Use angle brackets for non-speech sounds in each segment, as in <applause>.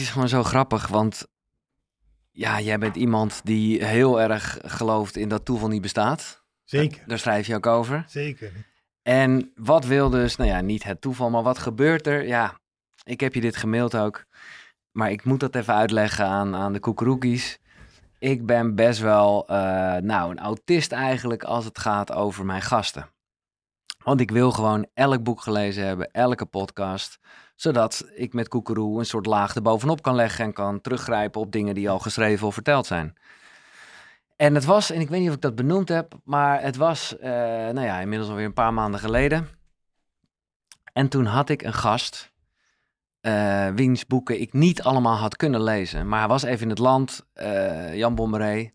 is gewoon zo grappig, want ja, jij bent iemand die heel erg gelooft in dat toeval niet bestaat. Zeker, Daar schrijf je ook over. zeker. En wat wil dus, nou ja, niet het toeval, maar wat gebeurt er? Ja, ik heb je dit gemaild ook, maar ik moet dat even uitleggen aan, aan de koekeroekies. Ik ben best wel, eh, nou, een autist eigenlijk als het gaat over mijn gasten. Want ik wil gewoon elk boek gelezen hebben, elke podcast, zodat ik met Koekeroe een soort laag erbovenop kan leggen en kan teruggrijpen op dingen die al geschreven of verteld zijn. En het was, en ik weet niet of ik dat benoemd heb, maar het was, eh, nou ja, inmiddels alweer een paar maanden geleden. En toen had ik een gast, eh, wiens boeken ik niet allemaal had kunnen lezen. Maar hij was even in het land, eh, Jan Bommeré.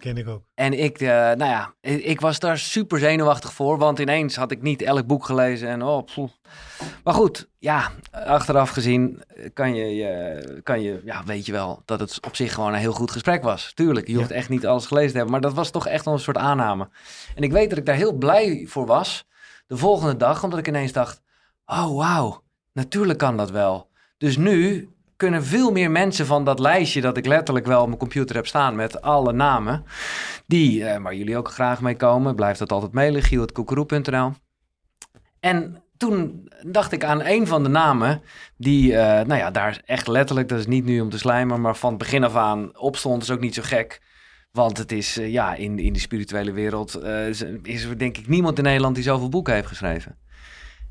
Ken ik ook. En ik, eh, nou ja, ik, ik was daar super zenuwachtig voor, want ineens had ik niet elk boek gelezen en oh, pfoe. Maar goed, ja, achteraf gezien kan je, je, kan je, ja, weet je wel dat het op zich gewoon een heel goed gesprek was. Tuurlijk, je Ja. hoeft echt niet alles gelezen te hebben, maar dat was toch echt wel een soort aanname. En ik weet dat ik daar heel blij voor was de volgende dag, omdat ik ineens dacht, oh wauw, natuurlijk kan dat wel. Dus nu kunnen veel meer mensen van dat lijstje dat ik letterlijk wel op mijn computer heb staan met alle namen, die, eh, waar jullie ook graag mee komen, blijft dat altijd mailen, giel.koekeroe.nl. En toen dacht ik aan een van de namen die, eh, nou ja, daar echt letterlijk, dat is niet nu om te slijmen, maar van het begin af aan opstond, is ook niet zo gek. Want het is, eh, ja, in, in de spirituele wereld eh, is er denk ik niemand in Nederland die zoveel boeken heeft geschreven.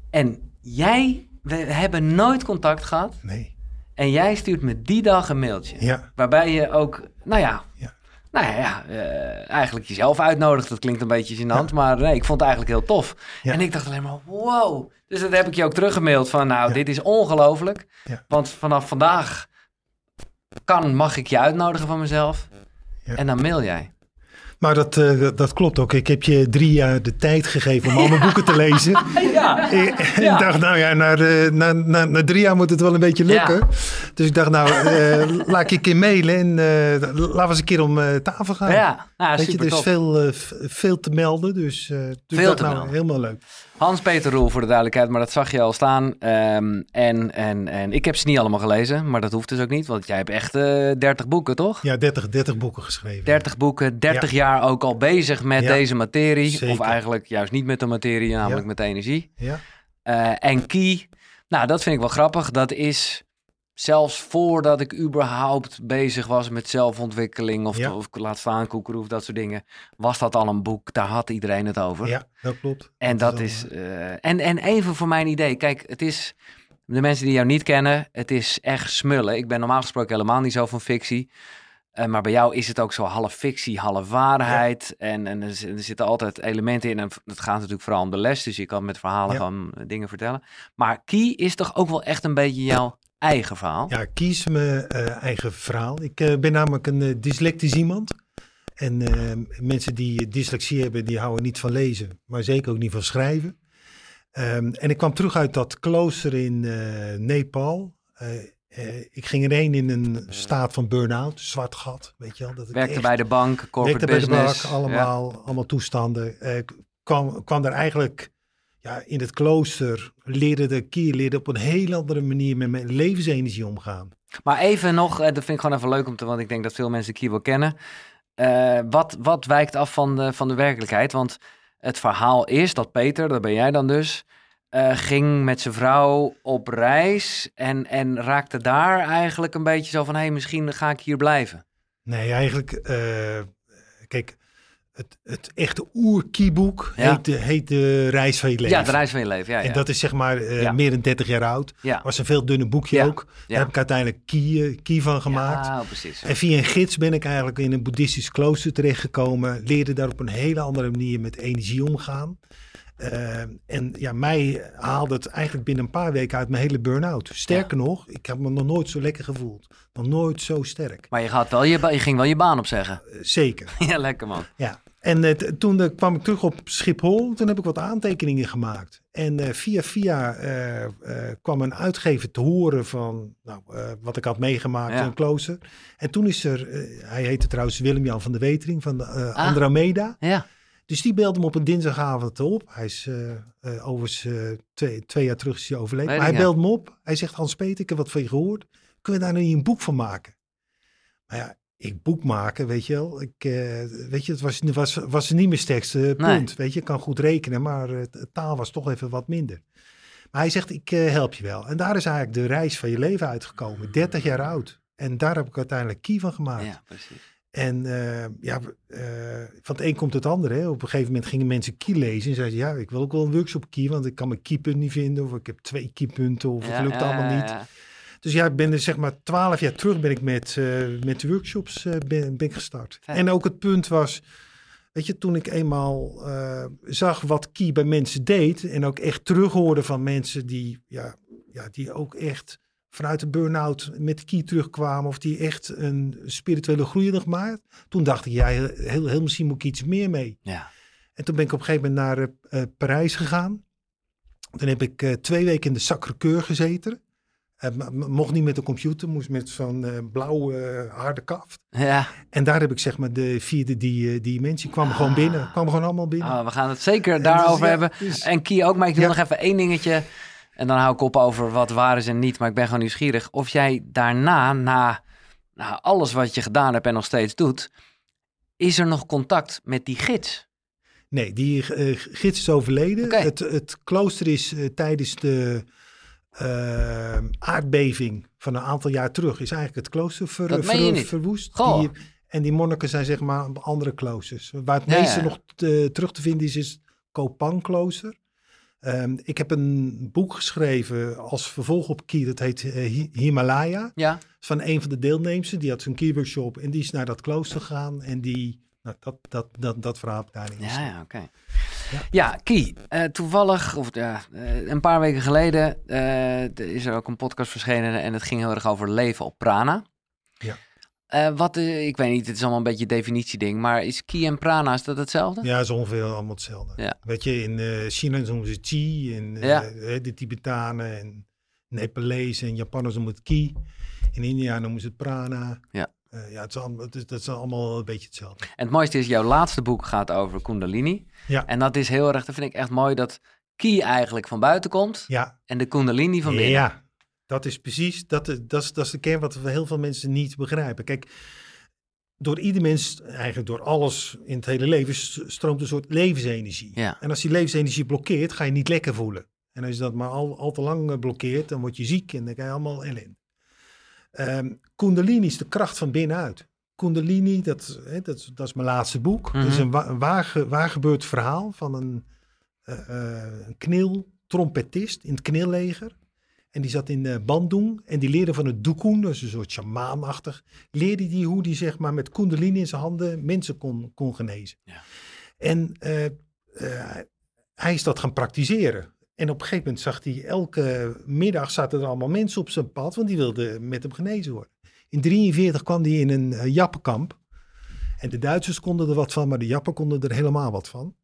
En jij, we hebben nooit contact gehad. Nee. En jij stuurt me die dag een mailtje. Ja, Waarbij je ook, nou ja, Ja. nou ja, eh, eigenlijk jezelf uitnodigt. Dat klinkt een beetje gênant, maar nee, ik vond het eigenlijk heel tof. En ik dacht alleen maar, wow. Dus dat heb ik je ook teruggemaild van, nou, dit is ongelooflijk. Want vanaf vandaag kan, mag ik je uitnodigen van mezelf. Ja. En dan mail jij. Maar dat, eh, dat, dat klopt ook. Ik heb je drie jaar de tijd gegeven om al mijn boeken te lezen. <laughs> Ja, Ik, Ja. dacht, nou ja, na, de- na, na, na drie jaar moet het wel een beetje lukken. Ja. Dus ik dacht, nou, eh, <laughs> laat ik je een keer mailen en eh, laten we eens een keer om eh, tafel gaan. ja. Weet je, er is tof. veel, eh, veel te melden, dus, eh dus Veel te nou, melden. helemaal leuk. Hans-Peter Roel voor de duidelijkheid, maar dat zag je al staan. Ehm, en, en, en ik heb ze niet allemaal gelezen, maar dat hoeft dus ook niet, want jij hebt echt eh 30 boeken, toch? Ja, 30, 30 boeken geschreven. 30 boeken, 30 jaar ook al bezig met Ja, deze materie. Of eigenlijk juist niet met de materie, namelijk Ja. met de energie. Ja, Eh, en Key, nou dat vind ik wel grappig. Dat is zelfs voordat ik überhaupt bezig was met zelfontwikkeling of, Ja. of laat staan of dat soort dingen, was dat al een boek. Daar had iedereen het over. ja, dat klopt. En dat is. eh, en, en even voor mijn idee. Kijk, het is. De mensen die jou niet kennen, het is echt smullen. Ik ben normaal gesproken helemaal niet zo van fictie. Eh, maar bij jou is het ook zo half fictie, half waarheid. En, en er, zi- er zitten altijd elementen in. En het gaat natuurlijk vooral om de les. Dus je kan met verhalen Ja. gewoon eh, dingen vertellen. Maar Key is toch ook wel echt een beetje jouw eigen verhaal? Ja, kies mijn eh, eigen verhaal. Ik eh, ben namelijk een eh, dyslectisch iemand. En mensen die dyslexie hebben, die houden niet van lezen, maar zeker ook niet van schrijven. Ehm, en ik kwam terug uit dat klooster in Nepal. Ik ging erheen in een staat van burn-out, zwart gat, weet je wel. Dat ik Werkte echt- bij de bank, corporate werkte bij de business. bank, allemaal, allemaal toestanden. Ik kwam, kwam daar eigenlijk ja, in het klooster, leerde de kier, leerde op een heel andere manier met mijn levensenergie omgaan. Maar even nog, eh, dat vind ik gewoon even leuk om te, want ik denk dat veel mensen Key wel kennen. Eh, wat, wat wijkt af van de, van de werkelijkheid? Want het verhaal is dat Peter, dat ben jij dan dus, eh, ging met zijn vrouw op reis en, en raakte daar eigenlijk een beetje zo van, hé, hey, misschien ga ik hier blijven. Nee, eigenlijk, kijk, het, het echte oer-kieboek Ja. heet, de, heet de Reis van je leven. Ja, de reis van je leven, ja. ja. En dat is zeg maar eh, meer dan 30 jaar oud. ja. Was een veel dunner boekje Ja. ook. Daar heb ik uiteindelijk Kie, eh, Kie van gemaakt. Ja, precies. En via een gids ben ik eigenlijk in een boeddhistisch klooster terechtgekomen. Leerde daar op een hele andere manier met energie omgaan. Eh, en ja, mij haalde het eigenlijk binnen een paar weken uit mijn hele burn-out. Sterker nog, ik heb me nog nooit zo lekker gevoeld. Nog nooit zo sterk. Maar je, gaat wel je, ging wel je baan opzeggen. Eh, zeker. <laughs> ja, lekker man. Ja. En eh, toen kwam ik terug op Schiphol. Toen heb ik wat aantekeningen gemaakt. En eh, via via eh, kwam een uitgever te horen van nou, wat ik had meegemaakt Ja. in klooster. En toen is er, hij heette trouwens Willem-Jan van de Wetering van de, Ah. Andromeda. Ja, Dus die belde hem op een dinsdagavond op. Hij is overigens twee, twee jaar terug is hij overleden. Maar hij belt me op. Hij zegt Hans-Peter, ik heb wat van je gehoord. Kunnen we daar nu een boek van maken? Maar ja, ik boek maken, weet je wel. Ik, eh, weet je, het was, was, was niet mijn sterkste punt. Weet je, ik kan goed rekenen, maar uh, taal was toch even wat minder. Maar hij zegt, ik uh, help je wel. En daar is eigenlijk de reis van je leven uitgekomen. 30 jaar oud. En daar heb ik uiteindelijk key van gemaakt. Ja, precies. En uh, ja, van het een komt het ander. Hè. Op een gegeven moment gingen mensen key lezen. En zeiden ja, ik wil ook wel een workshop key. Want ik kan mijn keypunt niet vinden. Of ik heb twee keypunten. Of ja, het lukt allemaal niet. Ja, dus ja, ik ben er zeg maar twaalf jaar terug ben ik met, uh, met workshops ben, ben gestart. Fijn. En ook het punt was... Weet je, toen ik eenmaal zag wat key bij mensen deed... en ook echt terughoorde van mensen die, ja, ja, die ook echt vanuit de burn-out met key terugkwamen. Of die echt een spirituele groei hadden gemaakt. Toen dacht ik, ja, heel, heel misschien moet ik iets meer mee. Ja. En toen ben ik op een gegeven moment naar Parijs gegaan. Dan heb ik twee weken in de Sacré-Cœur gezeten. Uh, mocht niet met de computer, moest met zo'n blauwe harde kaft. Ja. En daar heb ik zeg maar de vierde die, dimensie. kwam ah. gewoon binnen. kwam gewoon allemaal binnen. Ah, we gaan het zeker daarover dus, ja, hebben. Dus, en Key ook, maar ik wil ja. nog even één dingetje. En dan hou ik op over wat waar is en niet. Maar ik ben gewoon nieuwsgierig of jij daarna, na, na alles wat je gedaan hebt en nog steeds doet, is er nog contact met die gids? Nee, die uh, gids is overleden. Okay. Het, het klooster is tijdens de uh, aardbeving van een aantal jaar terug, is eigenlijk het klooster ver, ver, verwoest. Die, en die monniken zijn zeg maar andere kloosters. Waar het Ja, meeste ja. nog te- terug te vinden is, is het Kopang-klooster. Ehm, ik heb een boek geschreven als vervolg op Key, dat heet eh, Hi- Himalaya. Ja, Van een van de deelnemers, die had zo'n Key workshop en die is naar dat klooster gegaan. En die, nou, dat, dat, dat, dat verhaal heb ik daarin ja, ja oké. Ja. Ja, Kie, eh, toevallig, of ja, eh, een paar weken geleden eh, is er ook een podcast verschenen en het ging heel erg over leven op prana. Ja. Wat, ik weet niet, het is allemaal een beetje definitieding, maar is Ki en prana, is dat hetzelfde? Ja, is ongeveer allemaal hetzelfde. Ja. Weet je, in China noemen ze Chi, en Ja. de Tibetanen en Nepalezen en Japanners noemen het Ki. In India noemen ze het Prana. Ja. Eh, ja, het is, allemaal, het is, dat is allemaal een beetje hetzelfde. En het mooiste is, jouw laatste boek gaat over Kundalini. Ja. En dat is heel erg, dat vind ik echt mooi, dat Ki eigenlijk van buiten komt Ja, en de Kundalini van binnen. Ja, dat is precies, dat, is- dat, is, dat is de kern wat heel veel mensen niet begrijpen. Kijk, door ieder mens, eigenlijk door alles in het hele leven, stroomt een soort levensenergie. Ja. En als die levensenergie blokkeert, ga je niet lekker voelen. En als je dat maar al, al te lang eh, blokkeert, dan word je ziek en dan krijg je allemaal ellende. Ehm Kundalini is de kracht van binnenuit. Kundalini, dat, hè, dat, is- dat is mijn laatste boek. Dat is Mhm. een wa- een waar, ge- waar gebeurd verhaal van een, eh, eh, een knil, in het knilleger. En die zat in eh Bandung en die leerde van het doekoen, dat is een soort shamaanachtig, leerde die hoe die zeg maar met kundalini in zijn handen mensen kon, kon genezen. Ja. En hij is dat gaan praktiseren. En op een gegeven moment zag hij elke middag zaten er allemaal mensen op zijn pad, want die wilden met hem genezen worden. In 43 kwam hij in een uh, jappenkamp. En de Duitsers konden er wat van, maar de Jappen konden er helemaal wat van.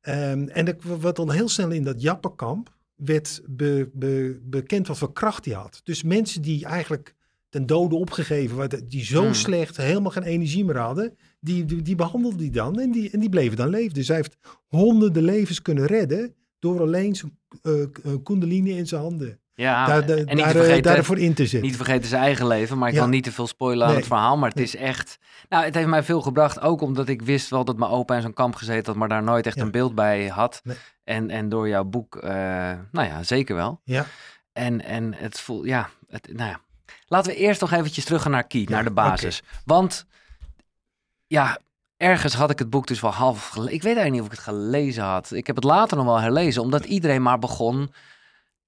Ehm, en er werd dan heel snel in dat Jappenkamp werd be- be- bekend wat voor kracht hij had. Dus mensen die eigenlijk ten dode opgegeven waren, die zo Hmm. slecht helemaal geen energie meer hadden, die, die, die behandelde hij dan en die, en die bleven dan leven. Dus hij heeft honderden levens kunnen redden door alleen zijn eh, eh, kundalini in zijn handen. Ja, daar, en niet daar, eh, vergeten, daarvoor in te zetten. Niet te vergeten zijn eigen leven, maar ik Ja. wil niet te veel spoilen aan het verhaal. Maar het is echt... Nou, het heeft mij veel gebracht. Ook omdat ik wist wel dat mijn opa in zo'n kamp gezeten had, maar daar nooit echt Ja. een beeld bij had. Nee. En, en door jouw boek, eh, nou ja, zeker wel. Ja, En, en het voelt, ja, het, nou ja. Laten we eerst nog eventjes terug gaan naar Key, Ja, naar de basis. Want, ja, ergens had ik het boek dus wel half gelezen. Ik weet eigenlijk niet of ik het gelezen had. Ik heb het later nog wel herlezen, omdat iedereen maar begon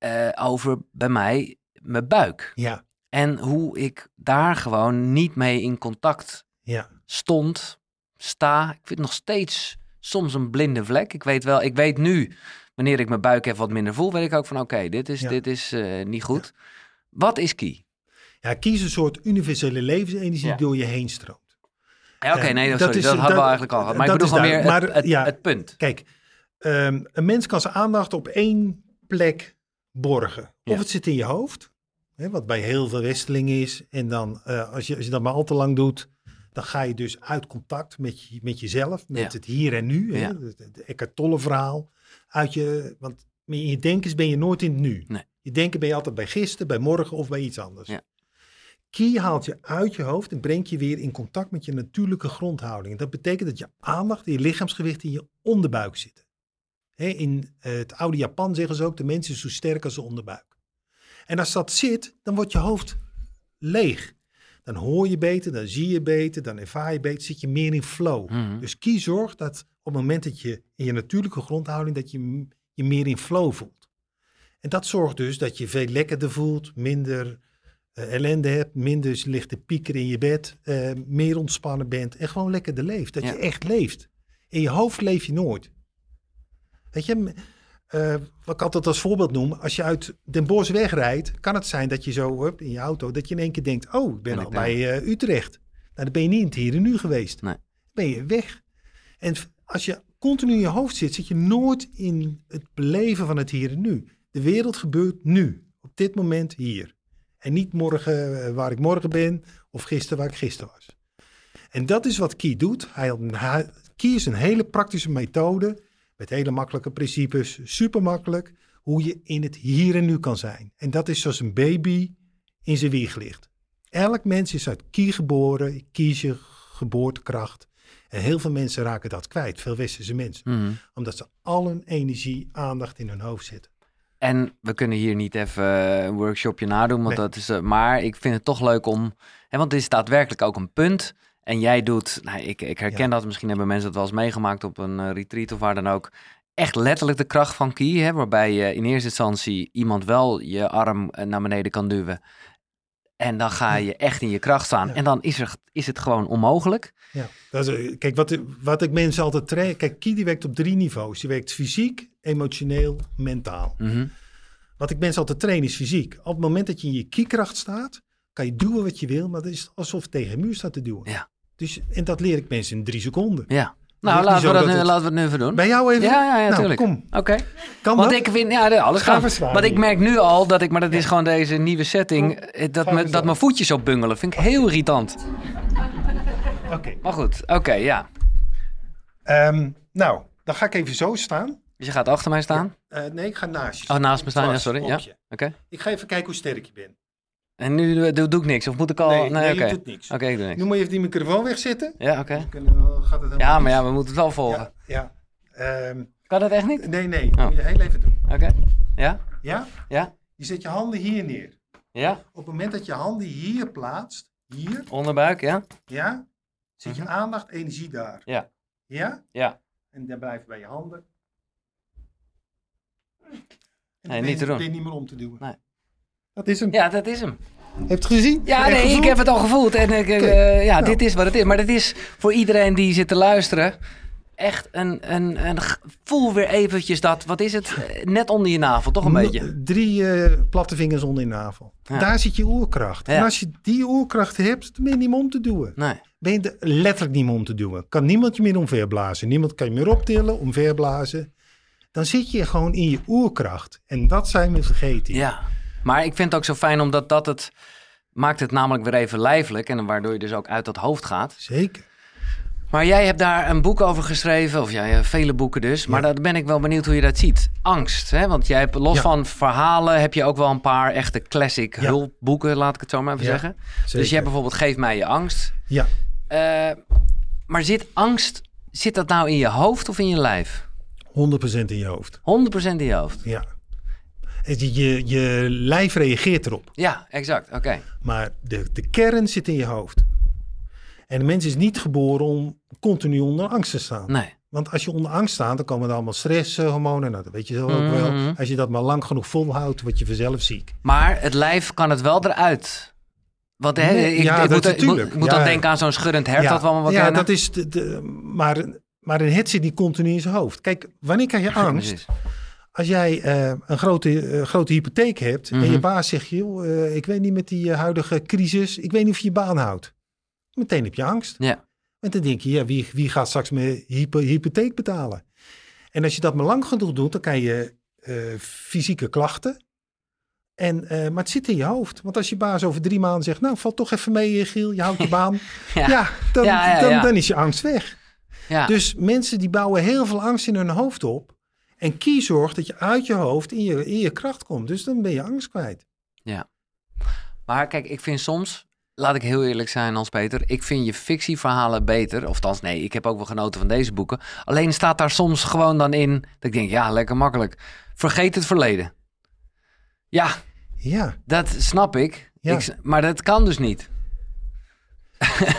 eh, over bij mij mijn buik. ja, En hoe ik daar gewoon niet mee in contact ja. stond, sta. Ik vind het nog steeds soms een blinde vlek. Ik weet wel, ik weet nu, wanneer ik mijn buik even wat minder voel, weet ik ook van oké, dit is, Ja. dit is eh, niet goed. Wat is Ki? Ja, kies een soort universele levensenergie die door je heen stroomt. Ja, oké, nee, dat sorry, is- dat hadden we eigenlijk al gehad. Maar ik bedoel is gewoon meer duidelijk. het, Maar, het, ja. het punt. Kijk, ehm, een mens kan zijn aandacht op één plek borgen. Of het zit in je hoofd, hè, wat bij heel veel westelingen is. En dan, eh, als, je, als je dat maar al te lang doet, dan ga je dus uit contact met, je, met jezelf, met Ja. het hier en nu. Hè, Ja. het, het Eckhart Tolle verhaal. Uit je, want in je denkens ben je nooit in het nu. Nee. Je denken ben je altijd bij gisteren, bij morgen of bij iets anders. Ja. Ki haalt je uit je hoofd en brengt je weer in contact met je natuurlijke grondhouding. Dat betekent dat je aandacht en je lichaamsgewicht in je onderbuik zitten. In eh, het oude Japan zeggen ze ook, de mens is zo sterk als zijn onderbuik. En als dat zit, dan wordt je hoofd leeg. Dan hoor je beter, dan zie je beter, dan ervaar je beter, zit je meer in flow. Mhm. Dus Ki zorgt dat op het moment dat je in je natuurlijke grondhouding, dat je je meer in flow voelt. En dat zorgt dus dat je veel lekkerder voelt, minder eh, ellende hebt, minder lichte pieker in je bed, eh, meer ontspannen bent en gewoon lekkerder leeft. Dat Ja. je echt leeft. In je hoofd leef je nooit. Weet je, eh, wat ik altijd als voorbeeld noem, als je uit Den Bosch wegrijdt, kan het zijn dat je zo hup, in je auto, dat je in één keer denkt, oh, ik ben Ben al ik bij eh, Utrecht. Nou, dan ben je niet in het hier en nu geweest. Nee. Ben je weg. En als je continu in je hoofd zit, zit je nooit in het beleven van het hier en nu. De wereld gebeurt nu, op dit moment hier. En niet morgen eh, waar ik morgen ben of gisteren waar ik gisteren was. En dat is wat Key doet. Hij, hij, Key is een hele praktische methode met hele makkelijke principes, super makkelijk, hoe je in het hier en nu kan zijn. En dat is zoals een baby in zijn wieg ligt. Elk mens is uit Key geboren, kies je geboortekracht. En heel veel mensen raken dat kwijt, veel westerse mensen. Mhm. Omdat ze al hun energie, aandacht in hun hoofd zitten. En we kunnen hier niet even een workshopje nadoen, want Nee. dat is. eh, maar ik vind het toch leuk om. Hè, want het is daadwerkelijk ook een punt. En jij doet, nou, ik, ik herken Ja. dat, misschien hebben mensen het wel eens meegemaakt op een eh, retreat of waar dan ook. Echt letterlijk de kracht van Ki, hè, waarbij je in eerste instantie iemand wel je arm eh, naar beneden kan duwen. En dan ga je echt in je kracht staan. Ja. En dan is, er, is het gewoon onmogelijk. Ja, dat is, eh, kijk, wat, wat ik mensen altijd train. Kijk, Ki die werkt op drie niveaus. Die werkt fysiek, emotioneel, mentaal. Mhm. Wat ik mensen altijd train is fysiek. Op het moment dat je in je kiekracht staat, kan je doen wat je wil, maar dat is alsof je tegen een muur staat te duwen. Ja. Dus, en dat leer ik mensen in drie seconden. Ja. Nou, laten we, dat nu, het- laten we het nu even doen. Bij jou even? Ja, ja, ja, nou, kom. Oké. Kan Want dat? ik vind, ja, alles Ga kan. verzwaren Want ik merk nu al dat ik, maar dat is gewoon deze nieuwe setting, eh, dat, me, dat mijn voetjes zo bungelen. Vind ik heel irritant. Oké. Maar goed, oké, ja. Ehm, nou, dan ga ik even zo staan. Dus je gaat achter mij staan? Eh, nee, ik ga naast je Oh, naast me staan, ja, sorry. op Ja, oké. Ik ga even kijken hoe sterk je bent. En nu doe, doe ik niks, of moet ik al... nee, nee, je doet niks. Oké, ik doe niks. Nu moet je even die microfoon wegzetten. Ja, oké. Helemaal Ja, maar ja, we moeten het wel volgen. Ja, ja. Ehm, Kan dat echt niet? nee, nee. Oh. Moet je heel even doen. Oké. Ja? Ja? Ja? Je zet je handen hier neer. Ja? Op het moment dat je handen hier plaatst, hier, Onderbuik, ja? ja, zet je Mhm. aandacht, energie daar. Ja. Ja? Ja. En dan blijven bij je handen. En Nee, niet je- te doen. je niet meer om te doen. Nee. Dat is hem. Ja, dat is hem. Heb je het gezien? Ja, nee, ik heb het al gevoeld. En ik, eh, ja, Nou. dit is wat het is. Maar dat is voor iedereen die zit te luisteren echt een, een, een voel weer eventjes dat, wat is het, Eh, net onder je navel, toch een No- beetje. Drie eh, platte vingers onder je navel. Ja. Daar zit je oerkracht. Ja. En als je die oerkracht hebt, dan ben je niet meer om te doen. Nee, Ben je er letterlijk niet meer om te doen. Kan niemand je meer omverblazen. Niemand kan je meer optillen, omverblazen. Dan zit je gewoon in je oerkracht. En dat zijn we vergeten. ja. Maar ik vind het ook zo fijn omdat dat het, maakt het namelijk weer even lijfelijk. En waardoor je dus ook uit dat hoofd gaat. Zeker. Maar jij hebt daar een boek over geschreven, of ja, ja, vele boeken dus. Maar Ja. daar ben ik wel benieuwd hoe je dat ziet. Angst, hè? Want jij hebt los Ja. van verhalen, heb je ook wel een paar echte classic hulpboeken, laat ik het zo maar even zeggen. Dus je hebt bijvoorbeeld Geef mij je angst. Ja. Eh, maar zit angst, zit dat nou in je hoofd of in je lijf? 100% in je hoofd. 100% in je hoofd. Ja. En Je, je, lijf reageert erop. Ja, exact. Oké. Maar de, de kern zit in je hoofd. En de mens is niet geboren om continu onder angst te staan. Nee. Want als je onder angst staat, dan komen er allemaal stresshormonen. Nou, dat weet je zelf ook wel. Mhm. Als je dat maar lang genoeg volhoudt, word je vanzelf ziek. Maar het lijf kan het wel eruit. Want hè, Nee, ik, ja, ik dat moet, ik moet, ik moet Ja. dan denken aan zo'n schuddend hert dat we allemaal ja dat is de, de- maar, maar een hert zit niet continu in zijn hoofd. Kijk, wanneer krijg je angst? Als jij eh, een grote, eh, grote hypotheek hebt en Mhm. je baas zegt, joh, eh, ik weet niet met die huidige crisis, ik weet niet of je je baan houdt. Meteen heb je angst. Ja. En dan denk je, ja, wie, wie gaat straks mijn hypo- hypotheek betalen? En als je dat maar lang genoeg doet, dan kan je fysieke klachten. En, maar het zit in je hoofd. Want als je baas over drie maanden zegt, nou, valt toch even mee, Giel, je houdt je baan. <laughs> Ja. ja, dan, Ja, dan, dan is je angst weg. Ja. Dus mensen die bouwen heel veel angst in hun hoofd op. En Kie zorgt dat je uit je hoofd in je, in je kracht komt. Dus dan ben je angst kwijt. Maar kijk, ik vind soms, laat ik heel eerlijk zijn, Hans Peter. Ik vind je fictieverhalen beter. Of althans, nee, ik heb ook wel genoten van deze boeken. Alleen staat daar soms gewoon dan in dat ik denk, ja, lekker makkelijk. Vergeet het verleden. Ja, Ja, dat snap ik. Ja. ik maar dat kan dus niet.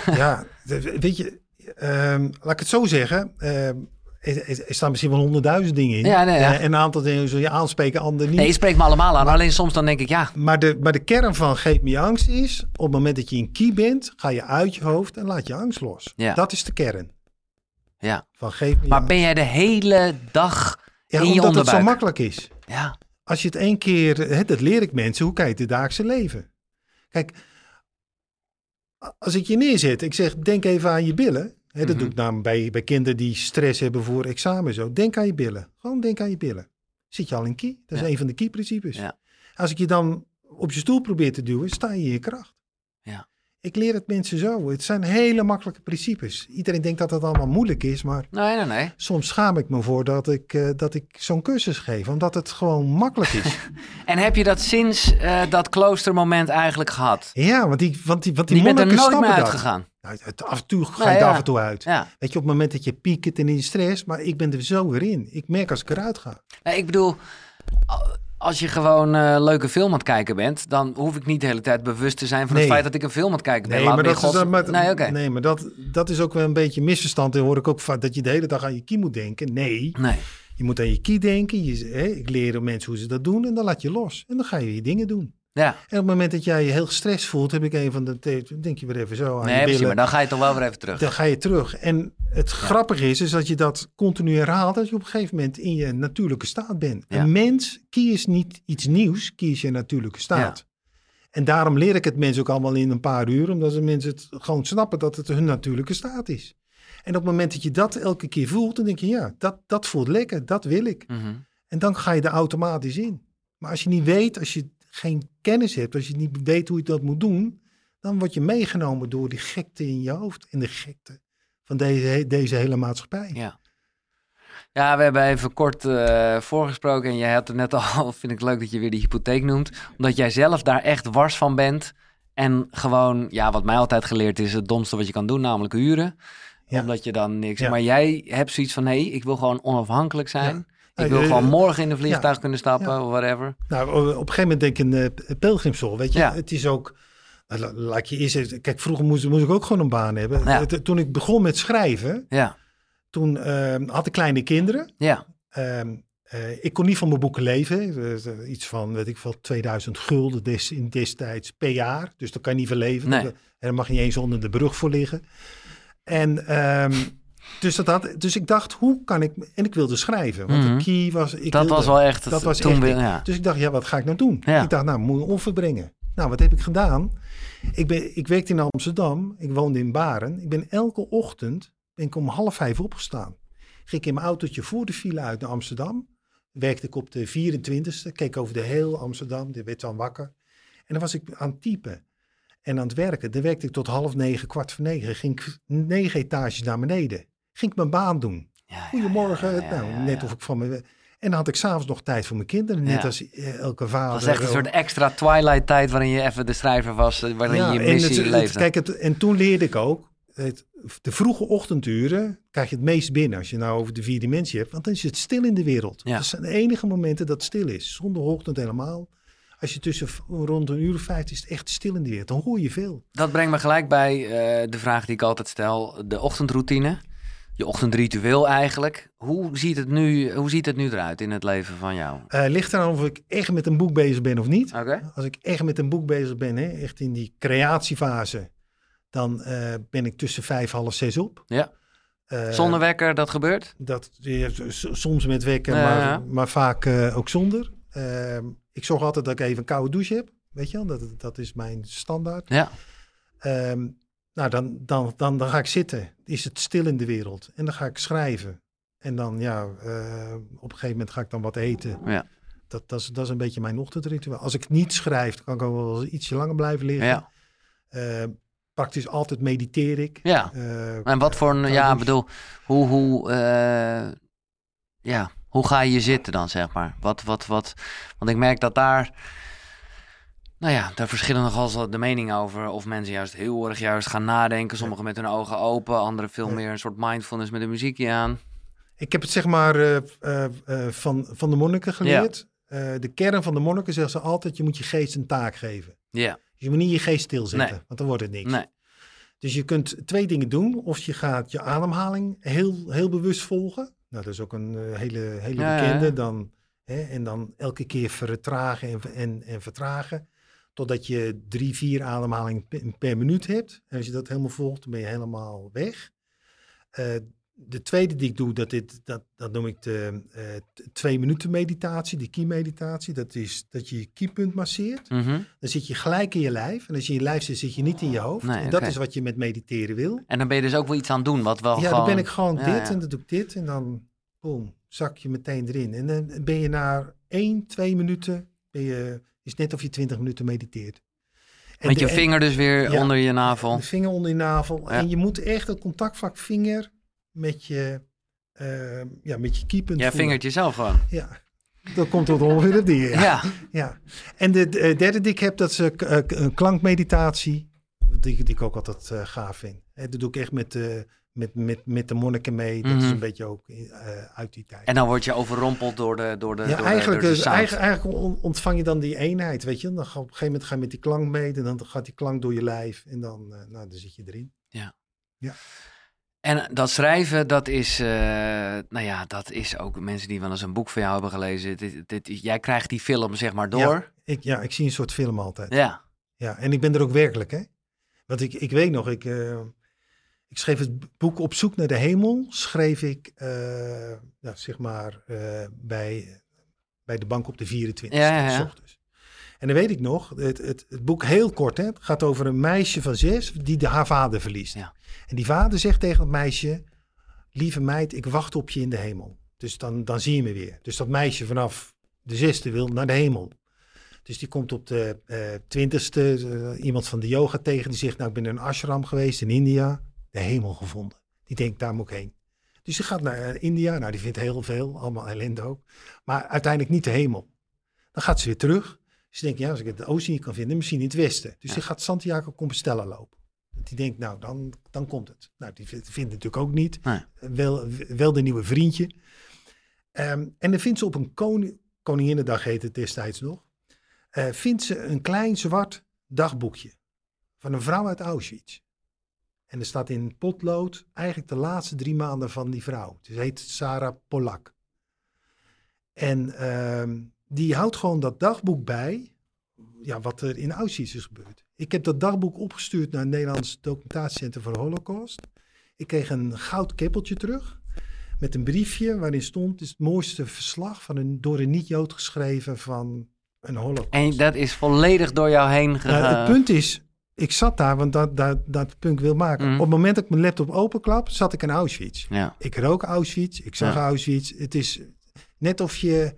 ja. <laughs> weet je, ehm, laat ik het zo zeggen. ehm, er, staan misschien wel honderdduizend dingen in. Ja, nee, ja. Eh, en een aantal dingen zul je aanspreken, andere niet. Nee, je spreekt me allemaal aan. Alleen soms dan denk ik, ja, Maar de, maar de kern van geef me angst is, op het moment dat je in kie bent, ga je uit je hoofd en laat je angst los. Ja. Dat is de kern ja. van geef me Maar angst. ben jij de hele dag ja, in je omdat het zo onderbuik? makkelijk is. Ja, Als je het één keer, hè, dat leer ik mensen, hoe kijk je het dagelijkse leven? Kijk, als ik je neerzet, ik zeg, denk even aan je billen. Dat Mhm. doe ik namelijk bij, bij kinderen die stress hebben voor examen. Zo. Denk aan je billen. Gewoon denk aan je billen. Zit je al in kie? Dat is Ja. een van de key-principes. Ja. Als ik je dan op je stoel probeer te duwen, sta je in je kracht. Ik leer het mensen zo. Het zijn hele makkelijke principes. Iedereen denkt dat het allemaal moeilijk is, maar nee, nee, nee. soms schaam ik me voor dat ik, eh, dat ik zo'n cursus geef. Omdat het gewoon makkelijk is. <laughs> En heb je dat sinds eh, dat kloostermoment eigenlijk gehad? Ja, want die, want die, want die Je bent er monniken nooit meer snappen dat. uitgegaan. Nou, het- af en toe ga je ja. af en toe uit. Ja. Weet je, op het moment dat je piekt en in je stress, maar ik ben er zo weer in. Ik merk als ik eruit ga. Ik bedoel, als je gewoon eh leuke film aan het kijken bent, dan hoef ik niet de hele tijd bewust te zijn van Nee. het feit dat ik een film aan het kijken ben. Nee, Laat maar dat, is, maar, Nee, nee, maar dat, dat is ook wel een beetje een misverstand. En hoor ik ook vaak dat je de hele dag aan je kie moet denken. Nee, Nee. je moet aan je kie denken. Je, hè, ik leer mensen hoe ze dat doen en dan laat je los. En dan ga je je dingen doen. Ja, En op het moment dat jij je heel gestrest voelt, heb ik een van de... denk je weer even zo aan nee, je precies, maar dan ga je toch wel weer even terug. Dan ga je terug. En het grappige is, is dat je dat continu herhaalt, dat je op een gegeven moment in je natuurlijke staat bent. Ja. Een mens kiest niet iets nieuws, kies je natuurlijke staat. En daarom leer ik het mensen ook allemaal in een paar uur, omdat de mensen het gewoon snappen dat het hun natuurlijke staat is. En op het moment dat je dat elke keer voelt, dan denk je, ja, dat, dat voelt lekker, dat wil ik. Mhm. En dan ga je er automatisch in. Maar als je niet weet, als je geen kennis hebt, als je niet weet hoe je dat moet doen, dan word je meegenomen door die gekte in je hoofd en de gekte van deze, deze hele maatschappij. Ja. Ja, we hebben even kort eh, voorgesproken en jij had het net <laughs> al, vind ik leuk dat je weer die hypotheek noemt, omdat jij zelf daar echt wars van bent en gewoon, ja, wat mij altijd geleerd is, het domste wat je kan doen, namelijk huren. Ja. Omdat je dan niks... Ja. Maar jij hebt zoiets van, nee, ik wil gewoon onafhankelijk zijn. Ik Nou, wil eh, gewoon morgen in een vliegtuig kunnen stappen, of whatever. Nou, op een gegeven moment denk ik een uh, pelgrimschool, weet je. Het is ook, la- laat je eerst kijk, vroeger moest, moest ik ook gewoon een baan hebben. Ja. Toen ik begon met schrijven, Ja, toen eh, had ik kleine kinderen. ja, Ehm, eh, ik kon niet van mijn boeken leven. Eh, iets van, weet ik veel, 2000 gulden des, in destijds per jaar. Dus daar kan je niet van leven. Nee. En daar mag je niet eens onder de brug voor liggen. En ehm, dus, dat had, dus ik dacht, hoe kan ik... En ik wilde schrijven. Want Mhm. de key was... Ik dat wilde, was wel echt... het- dat was toen echt weer- ik. ja. Dus ik dacht, ja, wat ga ik nou doen? Ja. Ik dacht, nou, moet een offer brengen. Nou, wat heb ik gedaan? Ik, ben, ik werkte in Amsterdam. Ik woonde in Baren. Ik ben elke ochtend ben ik om half vijf opgestaan. Ging ik in mijn autootje voor de file uit naar Amsterdam. Werkte ik op de 24e. Keek over de heel Amsterdam. Die werd dan wakker. En dan was ik aan het typen. En aan het werken. Dan werkte ik tot half negen, kwart voor negen. Ging ik negen etages naar beneden. Ging ik mijn baan doen. Ja, Goedemorgen. ja, ja, nou, net of ik van me. En dan had ik s'avonds nog tijd voor mijn kinderen. Net als eh, elke vader. Het was echt een soort extra twilight tijd waarin je even de schrijver was, eh, waarin je missie leefde. kijk, het, en toen leerde ik ook. Het, de vroege ochtenduren krijg je het meest binnen als je nou over de vier dimensie hebt. Want dan is het stil in de wereld. Dat zijn de enige momenten dat het stil is. Zonder ochtend helemaal. Als je tussen rond een uur of vijf is het echt stil in de wereld. Dan hoor je veel. Dat brengt me gelijk bij eh, de vraag die ik altijd stel: de ochtendroutine. Je ochtendritueel eigenlijk. Hoe ziet het nu, hoe ziet het nu eruit in het leven van jou? Eh ligt eraan of ik echt met een boek bezig ben of niet. Als ik echt met een boek bezig ben, hè, echt in die creatiefase, dan eh, ben ik tussen vijf, half zes op. Ja. Eh, Zonder wekker, dat gebeurt? Dat, ja, soms met wekken, Ja, maar, maar vaak ook zonder. Ehm, ik zorg altijd dat ik even een koude douche heb. Weet je wel, dat, dat is mijn standaard. Ja. Ehm, nou, dan, dan, dan, dan ga ik zitten. Is het stil in de wereld. En dan ga ik schrijven. En dan, ja, eh, op een gegeven moment ga ik dan wat eten. Ja. Dat, dat, is, dat is een beetje mijn ochtendritueel. Als ik niet schrijf, kan ik ook wel ietsje langer blijven liggen. Ja. Eh, praktisch altijd mediteer ik. ja. Eh, En wat voor een, ja, bedoel, hoe, hoe, ja, hoe ga je zitten dan, zeg maar? Wat, wat, wat, want ik merk dat daar, Nou ja, daar verschillen nogal de meningen over. Of mensen juist heel erg juist gaan nadenken. Sommigen met hun ogen open, anderen veel meer een soort mindfulness met een muziekje aan. Ik heb het zeg maar eh, eh, eh, van, van de monniken geleerd. De kern van de monniken zeggen ze altijd, je moet je geest een taak geven. Ja, Je moet niet je geest stilzetten, Nee. want dan wordt het niks. nee. Dus je kunt twee dingen doen. Of je gaat je ademhaling heel, heel bewust volgen. Nou, dat is ook een hele, hele ja, bekende. ja. Dan, hè, en dan elke keer vertragen en, en, en vertragen. Totdat je drie, vier ademhalingen per, minuut hebt. En als je dat helemaal volgt, dan ben je helemaal weg. Eh, de tweede die ik doe, dat, dit, dat, dat noem ik de eh, twee minuten meditatie, de key-meditatie. Dat is dat je je keypunt masseert. Mhm. Dan zit je gelijk in je lijf. En als je in je lijf zit, zit je niet in je hoofd. Nee, en dat is wat je met mediteren wil. En dan ben je dus ook wel iets aan het doen, wat wel ja, gewoon... dan ben ik gewoon Ja, dit ja. en dan doe ik dit. En dan, boom, zak je meteen erin. En dan ben je na één, twee minuten, ben je, is net of je twintig minuten mediteert. En Met de- je en- vinger dus weer Ja. onder je navel. De vinger onder je navel. Ja. En je moet echt het contactvlak vinger met je, eh, ja, met je Ja, voelen. vingertje zelf gewoon. Ja, dat komt tot ongeveer op die. Ja. Ja. Ja, en de, de derde die ik heb, dat is eh, k- eh, een klankmeditatie. Die, die ik ook altijd eh, gaaf vind. Dat doe ik echt met, eh, met, met, met de monniken mee. Dat is Mhm. een beetje ook eh, uit die tijd. En dan word je overrompeld door de, door de, ja, door eigenlijk, door de dus, eigenlijk, eigenlijk on- ontvang je dan die eenheid, weet je. Dan ga, op een gegeven moment ga je met die klank mee. En dan gaat die klank door je lijf. En dan, eh, nou, dan zit je erin. En dat schrijven, dat is, eh, nou ja, dat is ook mensen die wel eens een boek van jou hebben gelezen. Dit, dit, jij krijgt die film zeg maar door. Ik, ja, ik zie een soort film altijd. Ja. Ja, en ik ben er ook werkelijk, hè. Want ik, ik weet nog, ik, ik schreef het boek Op zoek naar de hemel, schreef ik, ja, zeg maar, eh, bij, bij de bank op de 24e, Ja, ja, ochtends. En dan weet ik nog, het, het, het boek heel kort, hè, het gaat over een meisje van zes die de, haar vader verliest. Ja. En die vader zegt tegen het meisje, lieve meid, ik wacht op je in de hemel. Dus dan, dan zie je me weer. Dus dat meisje vanaf de zesde wil naar de hemel. Dus die komt op de eh, twintigste eh, iemand van de yoga tegen. Die zegt, nou ik ben in een ashram geweest in India. De hemel gevonden. Die denkt, daar moet ik heen. Dus die gaat naar eh, India. Nou, die vindt heel veel. Allemaal ellende ook. Maar uiteindelijk niet de hemel. Dan gaat ze weer terug. Ze denkt, ja, als ik het oosten niet kan vinden, misschien in het westen. Dus die gaat Santiago Compostela lopen. Die denkt, nou, dan, dan komt het. Nou, die vindt, vindt het natuurlijk ook niet. Nee. Wel, wel de nieuwe vriendje. Ehm, en dan vindt ze op een koning, Koninginnedag heet het destijds nog. eh, vindt ze een klein zwart dagboekje van een vrouw uit Auschwitz. En er staat in potlood eigenlijk de laatste drie maanden van die vrouw. Ze heet Sarah Polak. En ehm, die houdt gewoon dat dagboek bij, ja, wat er in Auschwitz is gebeurd. Ik heb dat dagboek opgestuurd naar het Nederlands Documentatiecentrum voor de Holocaust. Ik kreeg een goud keppeltje terug met een briefje waarin stond... het is het mooiste verslag van een, door een niet-Jood geschreven van een holocaust. En dat is volledig door jou heen Nou, gegaan. het punt is, ik zat daar, want dat, dat, dat punt wil maken. Mhm. Op het moment dat ik mijn laptop openklap, zat ik in Auschwitz. Ja. Ik rook Auschwitz, ik zag Ja. Auschwitz. Het is net of je,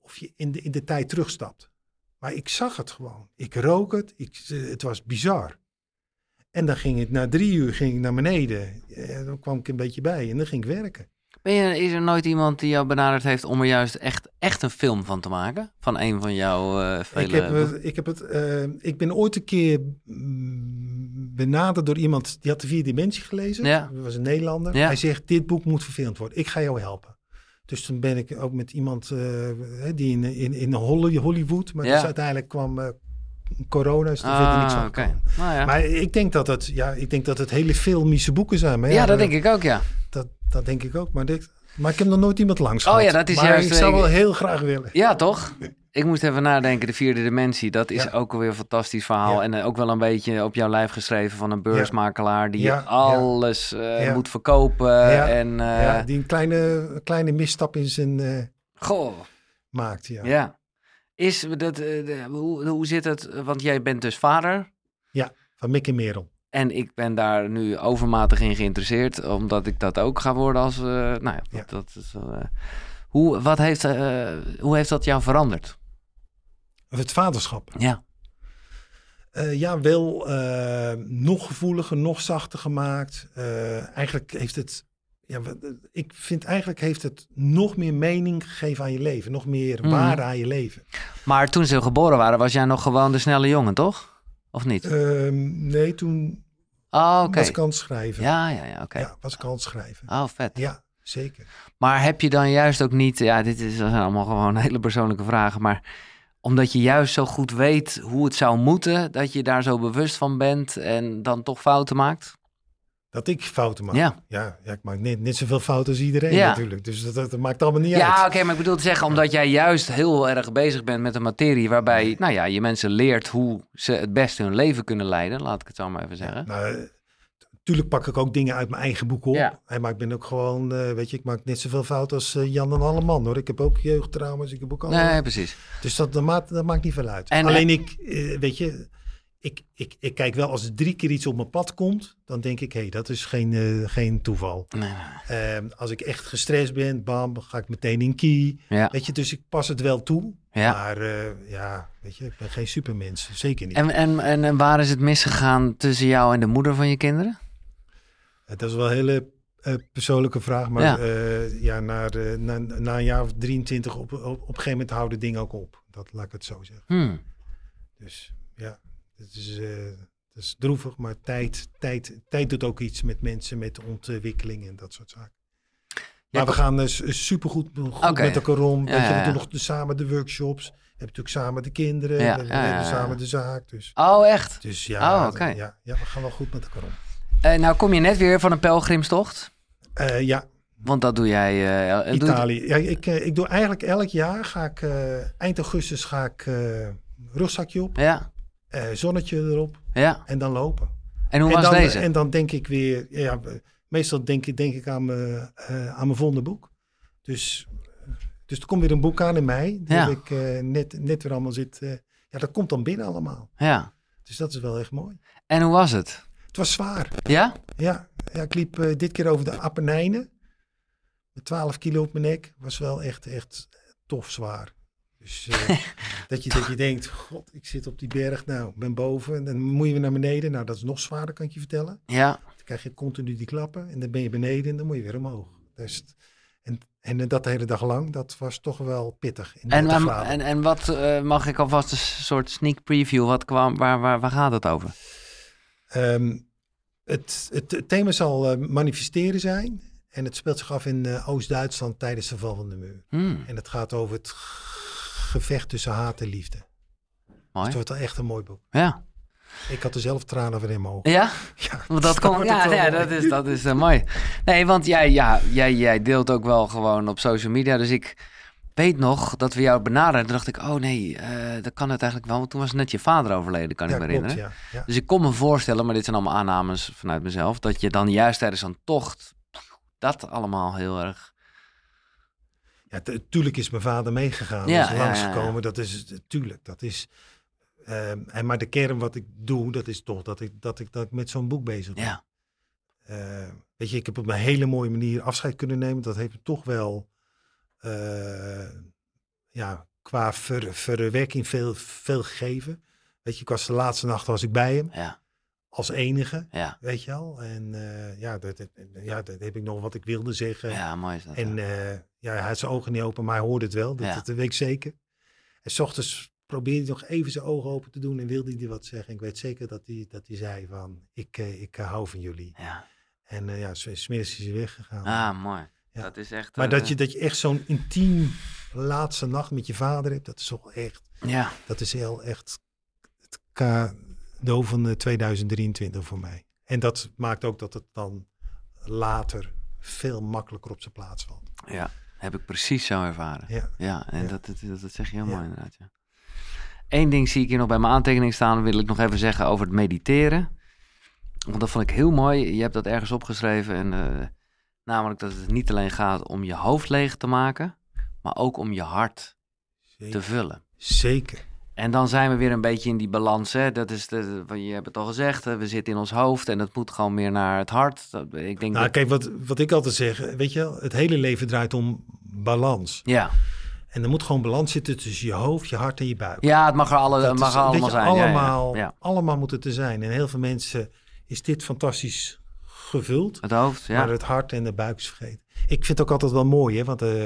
of je in, de, in de tijd terugstapt. Maar ik zag het gewoon. Ik rook het, ik, het was bizar. En dan ging het, na drie uur ging ik naar beneden. Eh, dan kwam ik een beetje bij en dan ging ik werken. Ben je, is er nooit iemand die jou benaderd heeft om er juist echt, echt een film van te maken? Van een van jouw eh vele... Ik, heb, het- ik, heb het, eh, ik ben ooit een keer mm, benaderd door iemand die had de vier dimensie gelezen. Ja. Dat was een Nederlander. Ja. Hij zegt, dit boek moet verfilmd worden. Ik ga jou helpen. Dus toen ben ik ook met iemand eh, die in, in, in Holly- Hollywood, maar Ja. dus uiteindelijk kwam eh, corona, is er verder niks Ah, van gekomen. Nou ja. Maar ik denk dat het, ja, ik denk dat het hele filmische boeken zijn. Maar ja, dat denk ik ook, ja. Dat, denk ik ook. Maar, dit, maar ik heb nog nooit iemand langs Oh gehad. ja, dat is maar juist, ik zou wel heel graag willen. Ja, toch? Ik moest even nadenken, de vierde dimensie. Dat is Ja. ook alweer een fantastisch verhaal. Ja. En eh, ook wel een beetje op jouw lijf geschreven van een beursmakelaar... die Ja, ja. alles eh, Ja. moet verkopen. Ja. En, eh, ja, die een kleine, kleine misstap in zijn eh, Goh, maakt. Ja. ja. Is dat, hoe, hoe zit het? Want jij bent dus vader. Van Mick en Merel. En ik ben daar nu overmatig in geïnteresseerd, omdat ik dat ook ga worden als. eh, nou ja, dat, Ja. dat is eh, hoe, wat heeft, eh, hoe heeft dat jou veranderd? Het vaderschap. Ja. Ja, wel nog gevoeliger, nog zachter gemaakt. Eigenlijk heeft het ja, ik vind eigenlijk heeft het nog meer mening gegeven aan je leven. Nog meer Mhm. waarde aan je leven. Maar toen ze geboren waren, was jij nog gewoon de snelle jongen, toch? Of niet? Ehm, nee, toen oh, was ik aan het schrijven. Ja, ja, ja, oké. Ja, was ik aan het schrijven. Oh, vet. Ja, zeker. Maar heb je dan juist ook niet, ja, dit is, zijn allemaal gewoon <laughs> hele persoonlijke vragen, maar omdat je juist zo goed weet hoe het zou moeten, dat je daar zo bewust van bent en dan toch fouten maakt? Dat ik fouten maak. Ja. Ja, ja, ik maak net, net zoveel fouten als iedereen Ja. natuurlijk. Dus dat, dat, dat maakt allemaal niet Ja, uit. oké, maar ik bedoel te zeggen, omdat jij juist heel erg bezig bent met een materie waarbij, nou ja, je mensen leert hoe ze het beste hun leven kunnen leiden, laat ik het zo maar even zeggen. Nou, tuurlijk pak ik ook dingen uit mijn eigen boek op. Ja. Maar ik ben ook gewoon, eh, weet je, ik maak net zoveel fouten als eh, Jan en Alleman hoor. Ik heb ook jeugdtrauma's, ik heb ook allemaal. Nee, precies. Dus dat, dat, maakt, dat maakt niet veel uit. En- Alleen ik, eh, weet je, ik, ik, ik kijk wel als er drie keer iets op mijn pad komt, dan denk ik, hé, hey, dat is geen, eh, geen toeval. Nee, nee, Ehm, als ik echt gestrest ben, bam, ga ik meteen in key. Ja, Weet je, dus ik pas het wel toe. ja. Maar eh, ja, weet je, ik ben geen supermens. Zeker niet. En, en, en, en waar is het misgegaan tussen jou en de moeder van je kinderen? Het dat is wel een hele eh, persoonlijke vraag. Maar Ja. ja, na, na, na een jaar of 23 op, op, op een gegeven moment houden dingen ook op. Dat laat ik het zo zeggen. Hmm. Dus ja, het is, eh, het is droevig, maar tijd, tijd, tijd doet ook iets met mensen, met ontwikkeling en dat soort zaken. Maar we gaan uh, supergoed goed met elkaar om. Ja, ja, we doen nog de, samen de workshops. We hebben natuurlijk samen de kinderen. We, hebben samen de zaak. Dus, Oh, echt? dus ja, Oh, oké. ja, ja, we gaan wel goed met elkaar om. Nou kom je net weer van een pelgrimstocht. Ja, Want dat doe jij... doe je- Italië. Ja, ik, ik doe eigenlijk elk jaar, ga ik, eind augustus ga ik rugzakje op, Ja, eh, zonnetje erop ja. en dan lopen. En hoe en was dan, deze? En dan denk ik weer, ja, meestal denk ik, denk ik aan mijn, eh, aan mijn volgende boek. Dus, dus er komt weer een boek aan in mei, die Ja. ik eh, net, net weer allemaal zit. ja, dat komt dan binnen allemaal. Ja. Dus dat is wel echt mooi. En hoe was het? Het was zwaar. Ja? Ja, ja ik liep dit keer over de Appenijnen. Met 12 kilo op mijn nek. Was wel echt, echt tof zwaar. Dus eh, <laughs> dat, je, dat je denkt, god, ik zit op die berg. Nou, ik ben boven. En dan moet je weer naar beneden. Nou, dat is nog zwaarder, kan ik je vertellen. Ja. Dan krijg je continu die klappen. En dan ben je beneden en dan moet je weer omhoog. Dus, en, en dat de hele dag lang, dat was toch wel pittig. In En, 30 en, en, en wat eh, mag ik alvast een soort sneak preview? Wat kwam, waar, waar, waar gaat het over? Ehm, het, het, het thema zal eh, manifesteren zijn. En het speelt zich af in eh, Oost-Duitsland tijdens de val van de muur. Hmm, En het gaat over het gevecht tussen haat en liefde. Dus mooi. het wordt wel echt een mooi boek. Ja. Ik had er zelf tranen van in mijn ogen. Ja? <laughs> Ja, Want dat komt, <laughs> ja, dat is, dat is eh, mooi. Nee, want jij, ja, jij, jij deelt ook wel gewoon op social media. Dus ik weet nog dat we jou benaderden. Toen dacht ik, oh nee, eh, dat kan het eigenlijk wel. Want toen was net je vader overleden, kan Ja, ik me klopt, herinneren. ja. Dus ik kon me voorstellen, maar dit zijn allemaal aannames vanuit mezelf, dat je dan juist tijdens zo'n tocht dat allemaal heel erg. Ja, tu- tuurlijk is mijn vader meegegaan. Ja, is langsgekomen. ja. Dat is tuurlijk. Dat is. ehm, en maar de kern wat ik doe, dat is toch dat ik, dat ik, dat ik met zo'n boek bezig ben. Ja, Eh, weet je, ik heb op een hele mooie manier afscheid kunnen nemen. Dat heeft me toch wel, eh, ja, qua ver, verwerking veel, veel gegeven. Weet je, ik was de laatste nacht was ik bij hem ja, als enige, ja. weet je al. En eh, ja, dat, dat- ja, dat heb ik nog wat ik wilde zeggen. Ja, mooi is dat. En ja. eh, ja, hij had zijn ogen niet open, maar hij hoorde het wel. Dat, Ja. dat weet ik zeker. En s ochtends probeerde hij nog even zijn ogen open te doen en wilde hij wat zeggen. Ik weet zeker dat hij, dat hij zei van, ik, eh, ik hou van jullie. ja. En ja, smiddags is hij weggegaan. Ah, mooi. Ja. Dat is echt. maar dat je, dat je echt zo'n intiem laatste nacht met je vader hebt, dat is toch echt, Ja, dat is heel echt het cadeau van eh, 2023 voor mij. En dat maakt ook dat het dan later veel makkelijker op zijn plaats valt. ja, heb ik precies zo ervaren. Ja. Ja, en Ja. Dat, dat, dat, zeg je heel Ja. mooi inderdaad. Ja. Eén ding zie ik hier nog bij mijn aantekening staan, wil ik nog even zeggen over het mediteren. Want dat vond ik heel mooi. Je hebt dat ergens opgeschreven. En, eh, namelijk dat het niet alleen gaat om je hoofd leeg te maken, maar ook om je hart te vullen. Zeker. En dan zijn we weer een beetje in die balans. Hè? Dat is de, je hebt het al gezegd. We zitten in ons hoofd en dat moet gewoon meer naar het hart. Dat, ik denk Nou, dat, kijk, wat, wat ik altijd zeg, weet je het hele leven draait om balans. ja. En er moet gewoon balans zitten tussen je hoofd, je hart en je buik. ja, het mag er, alle, Dat mag is, er allemaal je, zijn. Ja, ja, Allemaal, Ja, allemaal moet het er zijn. En heel veel mensen is dit fantastisch gevuld. Het hoofd, ja. Maar het hart en de buik is vergeten. Ik vind het ook altijd wel mooi, hè? want eh,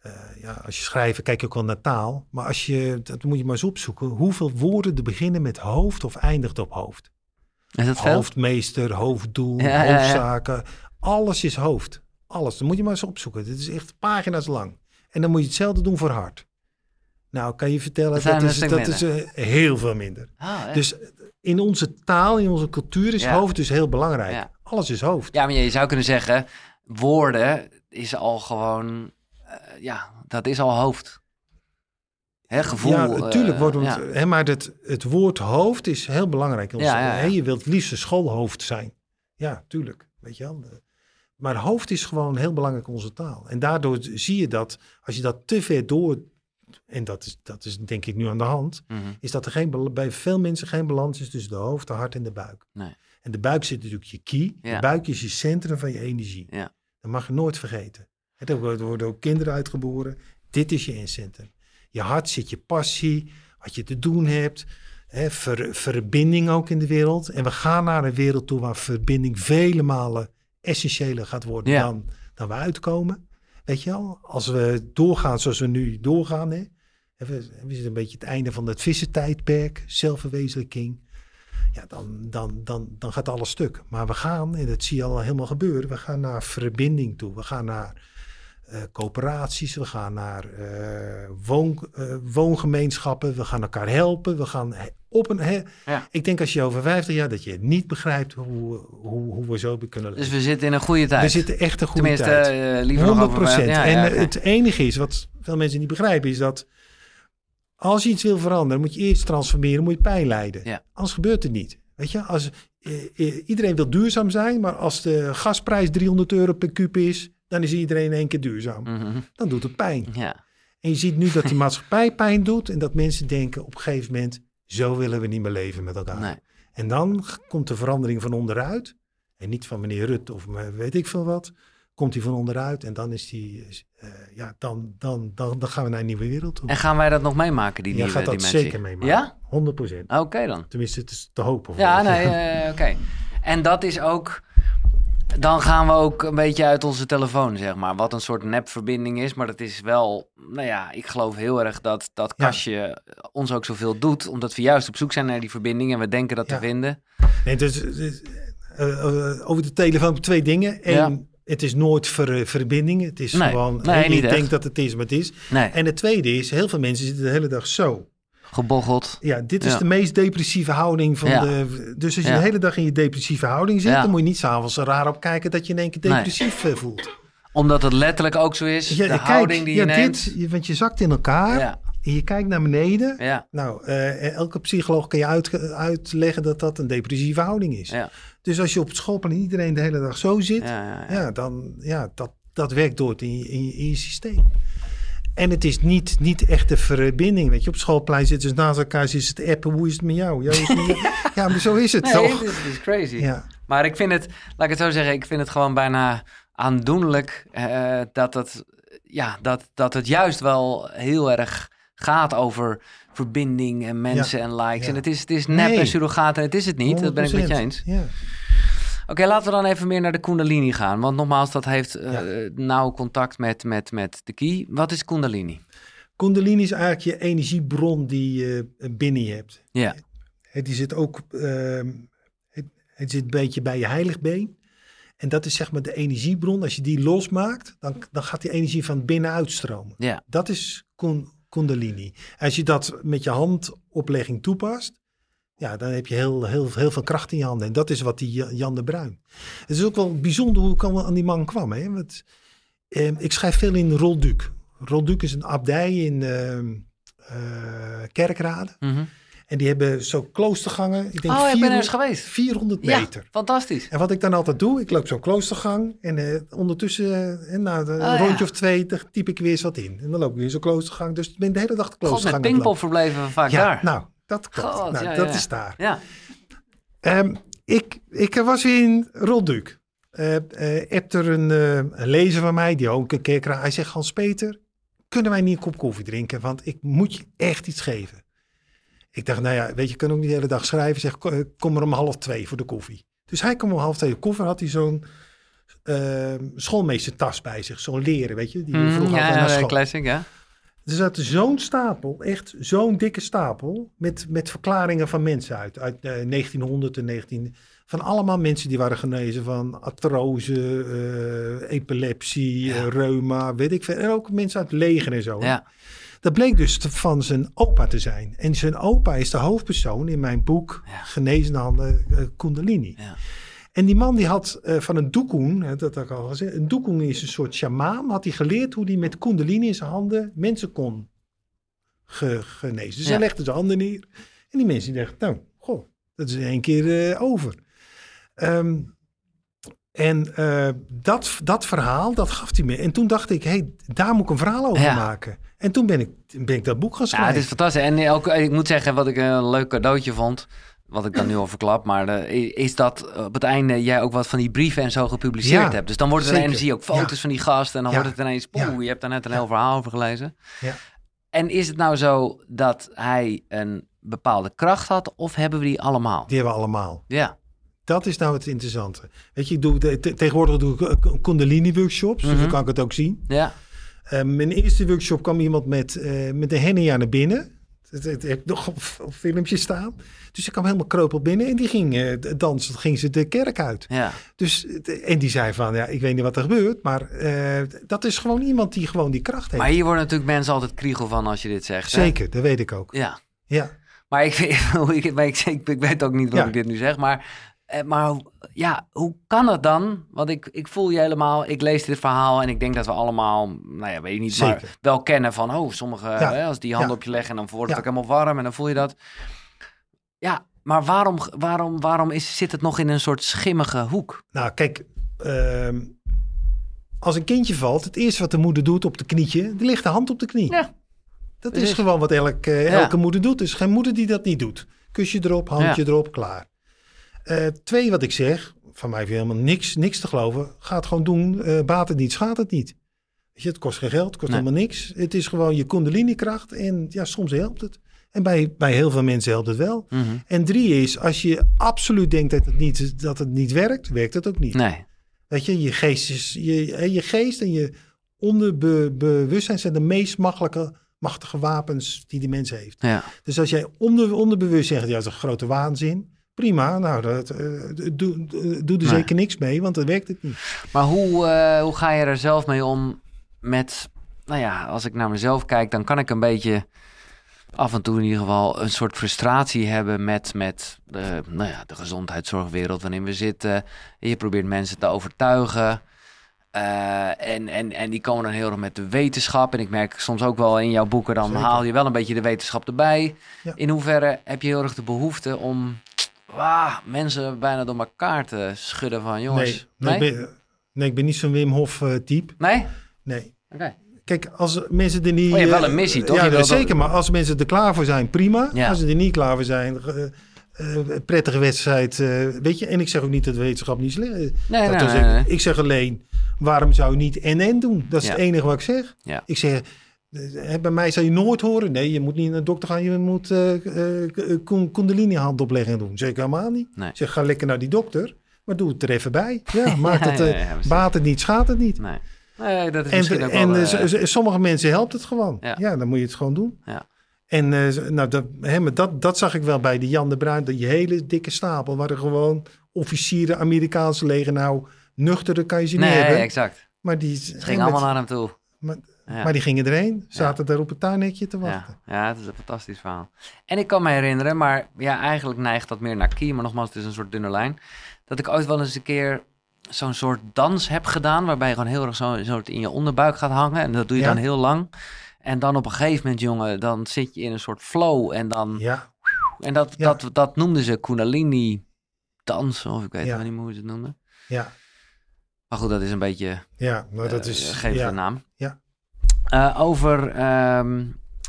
eh, ja, als je schrijft, kijk je ook wel naar taal. Maar als je, dat moet je maar eens opzoeken, hoeveel woorden er beginnen met hoofd of eindigt op hoofd. Is dat veel? Hoofdmeester, hoofddoel, Ja, ja, ja. hoofdzaken. Alles is hoofd. Alles. Dan moet je maar eens opzoeken. Dit is echt pagina's lang. En dan moet je hetzelfde doen voor hart. Nou, kan je vertellen, Dat dat is, dat is eh, heel veel minder. Ah? Dus in onze taal, in onze cultuur is hoofd dus heel belangrijk. Alles is hoofd. Ja, maar je zou kunnen zeggen, woorden is al gewoon, eh, ja, dat is al hoofd. Hè, gevoel. ja, natuurlijk eh, wordt het, ja. hè, maar het, het woord hoofd is heel belangrijk. ons- Ja, hè, je wilt het liefst een schoolhoofd zijn. Ja, tuurlijk. Weet je wel. Maar hoofd is gewoon heel belangrijk in onze taal. En daardoor zie je dat, als je dat te ver door, en dat is, dat is denk ik nu aan de hand, Mhm. is dat er geen, bij veel mensen geen balans is tussen de hoofd, de hart en de buik. Nee. En de buik zit natuurlijk je key. Ja. De buik is je centrum van je energie. Ja. Dat mag je nooit vergeten. Er worden- ook kinderen uitgeboren. Dit is je incentrum. Je hart zit je passie, wat je te doen hebt. Hè, ver- verbinding ook in de wereld. En we gaan naar een wereld toe waar verbinding vele malen essentiëler gaat worden Ja. dan, dan we uitkomen. Weet je wel? Als we doorgaan zoals we nu doorgaan. Hè, hè, we, we zitten een beetje het einde van het vissentijdperk, zelfverwezenlijking. Ja, dan, dan, dan, dan gaat alles stuk. Maar we gaan, en dat zie je al helemaal gebeuren, we gaan naar verbinding toe. We gaan naar eh, coöperaties, we gaan naar eh, woon, eh, woongemeenschappen, we gaan elkaar helpen. We gaan op een. he- Ja. Ik denk als je over 50 jaar dat je niet begrijpt hoe, hoe, hoe we zo kunnen Dus leven. we zitten in een goede tijd. we zitten echt een goede Tenminste, tijd. eh, liever nog 100 over... procent. Ja, en ja, het enige is, wat veel mensen niet begrijpen, is dat als je iets wil veranderen, moet je eerst transformeren, moet je pijn lijden. Ja. Anders gebeurt het niet. Weet je, als, iedereen wil duurzaam zijn, maar als de gasprijs 300 euro per kuub is, dan is iedereen in één keer duurzaam. Mhm. Dan doet het pijn. Ja. En je ziet nu dat die maatschappij pijn doet en dat mensen denken op een gegeven moment, zo willen we niet meer leven met elkaar. Nee. En dan komt de verandering van onderuit. En niet van meneer Rutte of weet ik veel wat. Komt hij van onderuit en dan is die, eh, ja, dan, dan, dan, dan gaan we naar een nieuwe wereld toe. En gaan wij dat nog meemaken, die Jij nieuwe gaat dat dimensie? zeker meemaken. Ja? 100 procent. Oké dan. Tenminste, het is te hopen. Ja, nee, <laughs> eh, oké. En dat is ook... Dan gaan we ook een beetje uit onze telefoon, zeg maar. Wat een soort nepverbinding is. Maar dat is wel... Nou ja, ik geloof heel erg dat dat Ja. kastje ons ook zoveel doet. Omdat we juist op zoek zijn naar die verbinding. En we denken dat Ja. te vinden. Nee, dus, dus, eh, eh, over de telefoon twee dingen. Eén, Ja. het is nooit ver, verbinding. Het is Nee. gewoon, Nee, niet echt. denkt dat het is, maar het is. Nee, En het tweede is, heel veel mensen zitten de hele dag zo. Gebocheld. Ja, dit is Ja. de meest depressieve houding van Ja. de... Dus als je Ja. de hele dag in je depressieve houding zit... Dan moet je niet s'avonds er raar op kijken dat je in één keer depressief eh, voelt. Omdat het letterlijk ook zo is. De kijk, houding die je neemt. dit, je- want je zakt in elkaar en je kijkt naar beneden. Nou, eh, elke psycholoog kan je uit, uitleggen dat dat een depressieve houding is. Dus als je op het schoolplan iedereen de hele dag zo zit... ja, dan ja, dat, dat werkt door in je, in, je, in je systeem. En het is niet, niet echt de verbinding. Weet je, op het schoolplein zitten ze naast elkaar, zitten ze te appen. Hoe is het met jou? Is het met jou? <laughs> ja maar zo is het Nee, toch? is, crazy. Ja. Maar ik vind het, laat ik het zo zeggen, ik vind het gewoon bijna aandoenlijk eh, dat, het, ja, dat, dat het juist wel heel erg gaat over verbinding en mensen en likes. ja. En het is, het is nep Nee. en surrogaat en het is het niet. Dat ben ik met je 100%. eens. Ja. Oké, laten we dan even meer naar de Kundalini gaan. Want nogmaals, dat heeft eh, nauw contact met, met, met de key. Wat is Kundalini? Kundalini is eigenlijk je energiebron die je eh, binnen je hebt. Ja, Het, die zit ook ehm, het, het zit een beetje bij je heiligbeen. En dat is zeg maar de energiebron. Als je die losmaakt, dan, dan gaat die energie van binnen uitstromen. ja, Dat is kun- kundalini. Als je dat met je handoplegging toepast, ja, dan heb je heel, heel, heel veel kracht in je handen. En dat is wat die Ja- Jan de Bruin. Het is ook wel bijzonder hoe ik aan die man kwam. Hè? Want, eh, ik schrijf veel in Rolduc. Rolduc is een abdij in ehm eh, Kerkrade. Mhm. En die hebben zo kloostergangen. Ik denk Oh, ik ben er 400 eens geweest. 400 Ja, meter. fantastisch. En wat ik dan altijd doe, ik loop zo'n kloostergang en eh, ondertussen, eh, na een Oh, rondje ja. of twee, dan typ ik weer eens wat in. En dan loop ik weer zo'n kloostergang. Dus ik ben de hele dag de God, met kloostergang aan het Pinkpop verbleven we vaak. Ja, daar. nou, dat klopt. God, nou, ja, dat ja. is daar. Ja, Ehm, ik, ik was in Rolduc. Eh eh hebt er een, eh, een lezer van mij, die ook een keer Hij zegt, Hans-Peter, kunnen wij niet een kop koffie drinken? Want ik moet je echt iets geven. Ik dacht, nou ja, weet je, je kan ook niet de hele dag schrijven. Zeg, ko- kom er om half twee voor de koffie. Dus hij kwam om half twee de koffer, had hij zo'n uh, schoolmeestertas bij zich. Zo'n leren, weet je. Die Mm, vroeger ja, naar school. classic, ja. Er zat zo'n stapel, echt zo'n dikke stapel, met, met verklaringen van mensen uit. Uit eh, 1900 en 19... Van allemaal mensen die waren genezen van artrose, eh, epilepsie, Ja. eh, reuma, weet ik veel. En ook mensen uit het leger en zo. Ja, Dat bleek dus te- van zijn opa te zijn. En zijn opa is de hoofdpersoon in mijn boek Ja. Genezende handen eh, Kundalini. ja. En die man die had eh, van een doekoen, dat had ik al gezegd, een doekoen is een soort sjamaan, had hij geleerd hoe hij met Kundalini in zijn handen mensen kon ge- genezen. Dus Ja. hij legde zijn handen neer. En die mensen die dachten, nou, goh, dat is in één keer eh, over. Ehm, en eh, dat, dat verhaal, dat gaf hij me. En toen dacht ik, hé, hey, daar moet ik een verhaal over Ja. maken. En toen ben ik, ben ik dat boek gaan Ja, schrijven. het is fantastisch. En ook, ik moet zeggen, wat ik een leuk cadeautje vond, wat ik dan nu al verklap, maar eh, is dat op het einde jij ook wat van die brieven en zo gepubliceerd Ja, hebt. Dus dan wordt er ineens, zie ook foto's Ja. van die gast en dan wordt het ineens, poeh, je hebt daar net een heel verhaal over gelezen. Ja. En is het nou zo dat hij een bepaalde kracht had of hebben we die allemaal? Die hebben we allemaal. Ja, Dat is nou het interessante. Weet je, ik doe, te- te- tegenwoordig doe ik eh, Kundalini-workshops, dus Mhm. dan kan ik het ook zien. ja, Eh, mijn eerste workshop kwam iemand met, eh met een hernia naar binnen. Dat, dat heb ik nog op, op filmpje staan. Dus ik kwam helemaal kreupel binnen en die ging eh, dansen. ging ze de kerk uit. ja. Dus, en die zei van, ja, ik weet niet wat er gebeurt. Maar eh, dat is gewoon iemand die gewoon die kracht heeft. Maar hier worden natuurlijk mensen altijd kriegel van als je dit zegt. hè? Zeker, dat weet ik ook. Ja. Ja, Maar ik, weet- <laughs> ik, maar ik, ik, ik weet ook niet waarom Ja. ik dit nu zeg, maar, maar hoe- ja, hoe kan het dan? Want ik, ik voel je helemaal, ik lees dit verhaal en ik denk dat we allemaal, nou ja, weet je niet, maar wel kennen van, oh, sommige, Ja. hè, als die hand Ja. op je leggen en dan wordt het ook helemaal warm en dan voel je dat. Ja, maar waarom, waarom, waarom is, zit het nog in een soort schimmige hoek? nou kijk, ehm, als een kindje valt, het eerste wat de moeder doet op de knietje, die ligt de hand op de knie. Ja. Dat is gewoon wat elk, eh, elke moeder doet. Er is geen moeder die dat niet doet. Kusje erop, handje erop, klaar. Eh, twee, wat ik zeg, van mij heeft helemaal niks, niks te geloven. Ga het gewoon doen. eh baat het niet, schaadt het niet. Weet je, het kost geen geld, het kost Nee. helemaal niks. Het is gewoon je kundalini-kracht en ja, soms helpt het. En bij, bij heel veel mensen helpt het wel. Mhm. En drie is, als je absoluut denkt dat het niet, dat het niet werkt, werkt het ook niet. Nee, Weet je, je geest, is, je, je geest en je onderbewustzijn zijn de meest makkelijke, machtige wapens die die mens heeft. ja. Dus als jij onder, onderbewust zegt, ja, dat is een grote waanzin. Prima, nou, dat, eh, doe, doe er Nee. zeker niks mee, want dan werkt het niet. Maar hoe, eh, hoe ga je er zelf mee om met, nou ja, als ik naar mezelf kijk, dan kan ik een beetje af en toe in ieder geval een soort frustratie hebben met, met de, nou ja, de gezondheidszorgwereld waarin we zitten. Je probeert mensen te overtuigen. eh, en, en, en die komen dan heel erg met de wetenschap. En ik merk soms ook wel in jouw boeken, dan Zeker. haal je wel een beetje de wetenschap erbij. Ja. In hoeverre heb je heel erg de behoefte om mensen bijna door elkaar te schudden van jongens? Nee, nee, ik ben, nee, ik ben niet zo'n Wim Hof eh, type. Nee? Nee. Oké. Kijk, als mensen er niet... Oh, je hebt wel eh, een missie, toch? Ja, Je zeker. dat- Maar als mensen er klaar voor zijn, prima. Ja. Als ze er niet klaar voor zijn, eh, prettige wedstrijd. weet je, en ik zeg ook niet dat wetenschap niet slecht is. Nee, Dat nee. Ik zeg alleen, waarom zou je niet en-en doen? Dat is Ja. het enige wat ik zeg. Ja. Ik zeg, bij mij zou je nooit horen, nee, je moet niet naar de dokter gaan, je moet kun- kundalini hand opleggen en doen. Zeg ik helemaal niet. Nee. Zeg, ga lekker naar die dokter, maar doe het er even bij. Ja, <laughs> maakt het, Ja, ja, ja, precies. baat het niet, schaadt het niet. Nee. Nee, dat is En, misschien ook en wel... sommige mensen helpt het gewoon. Ja. Dan moet je het gewoon doen. Ja. En nou, dat, hè, maar dat, dat zag ik wel bij de Jan de Bruin. Die hele dikke stapel. Waar er gewoon officieren, Amerikaanse leger. Nou, nuchtere kan je ze niet nee, hebben. exact. Maar die, Het ging allemaal naar hem toe. maar, Ja. maar die gingen erheen. Zaten daar op het tuinnetje te wachten. Ja, ja, het is een fantastisch verhaal. En ik kan me herinneren, maar ja, eigenlijk neigt dat meer naar Kie, maar nogmaals, het is een soort dunne lijn. Dat ik ooit wel eens een keer zo'n soort dans heb gedaan, waarbij je gewoon heel erg zo, zo in je onderbuik gaat hangen. En dat doe je Ja. dan heel lang. En dan op een gegeven moment, jongen, dan zit je in een soort flow. En, dan, Ja, en dat, Ja. dat, dat noemden ze Kundalini dans, of ik weet Ja. niet meer hoe ze het noemden. ja, Maar goed, dat is een beetje ja. Maar dat Eh, is... geef ja, de naam. Ja. Eh, over ehm,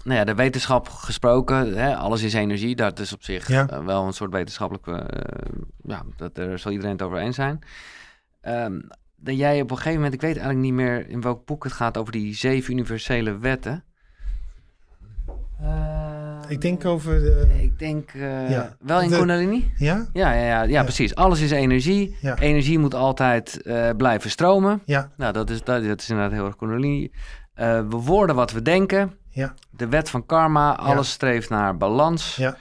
nou ja, de wetenschap gesproken, hè, alles is energie. Dat is op zich Ja. eh, wel een soort wetenschappelijke... eh, ja, dat, daar zal iedereen het over eens zijn. Ehm, dat jij op een gegeven moment, ik weet eigenlijk niet meer in welk boek het gaat over die zeven universele wetten. Ik denk over... eh, Ik denk eh, Ja. wel in De- Kundalini. ja? Ja, ja, ja, ja, precies. Alles is energie. Energie moet altijd blijven stromen. Ja, Nou, dat is, dat, dat is inderdaad heel erg Kundalini. Eh, we worden wat we denken. ja, De wet van karma. Alles streeft naar balans. ja,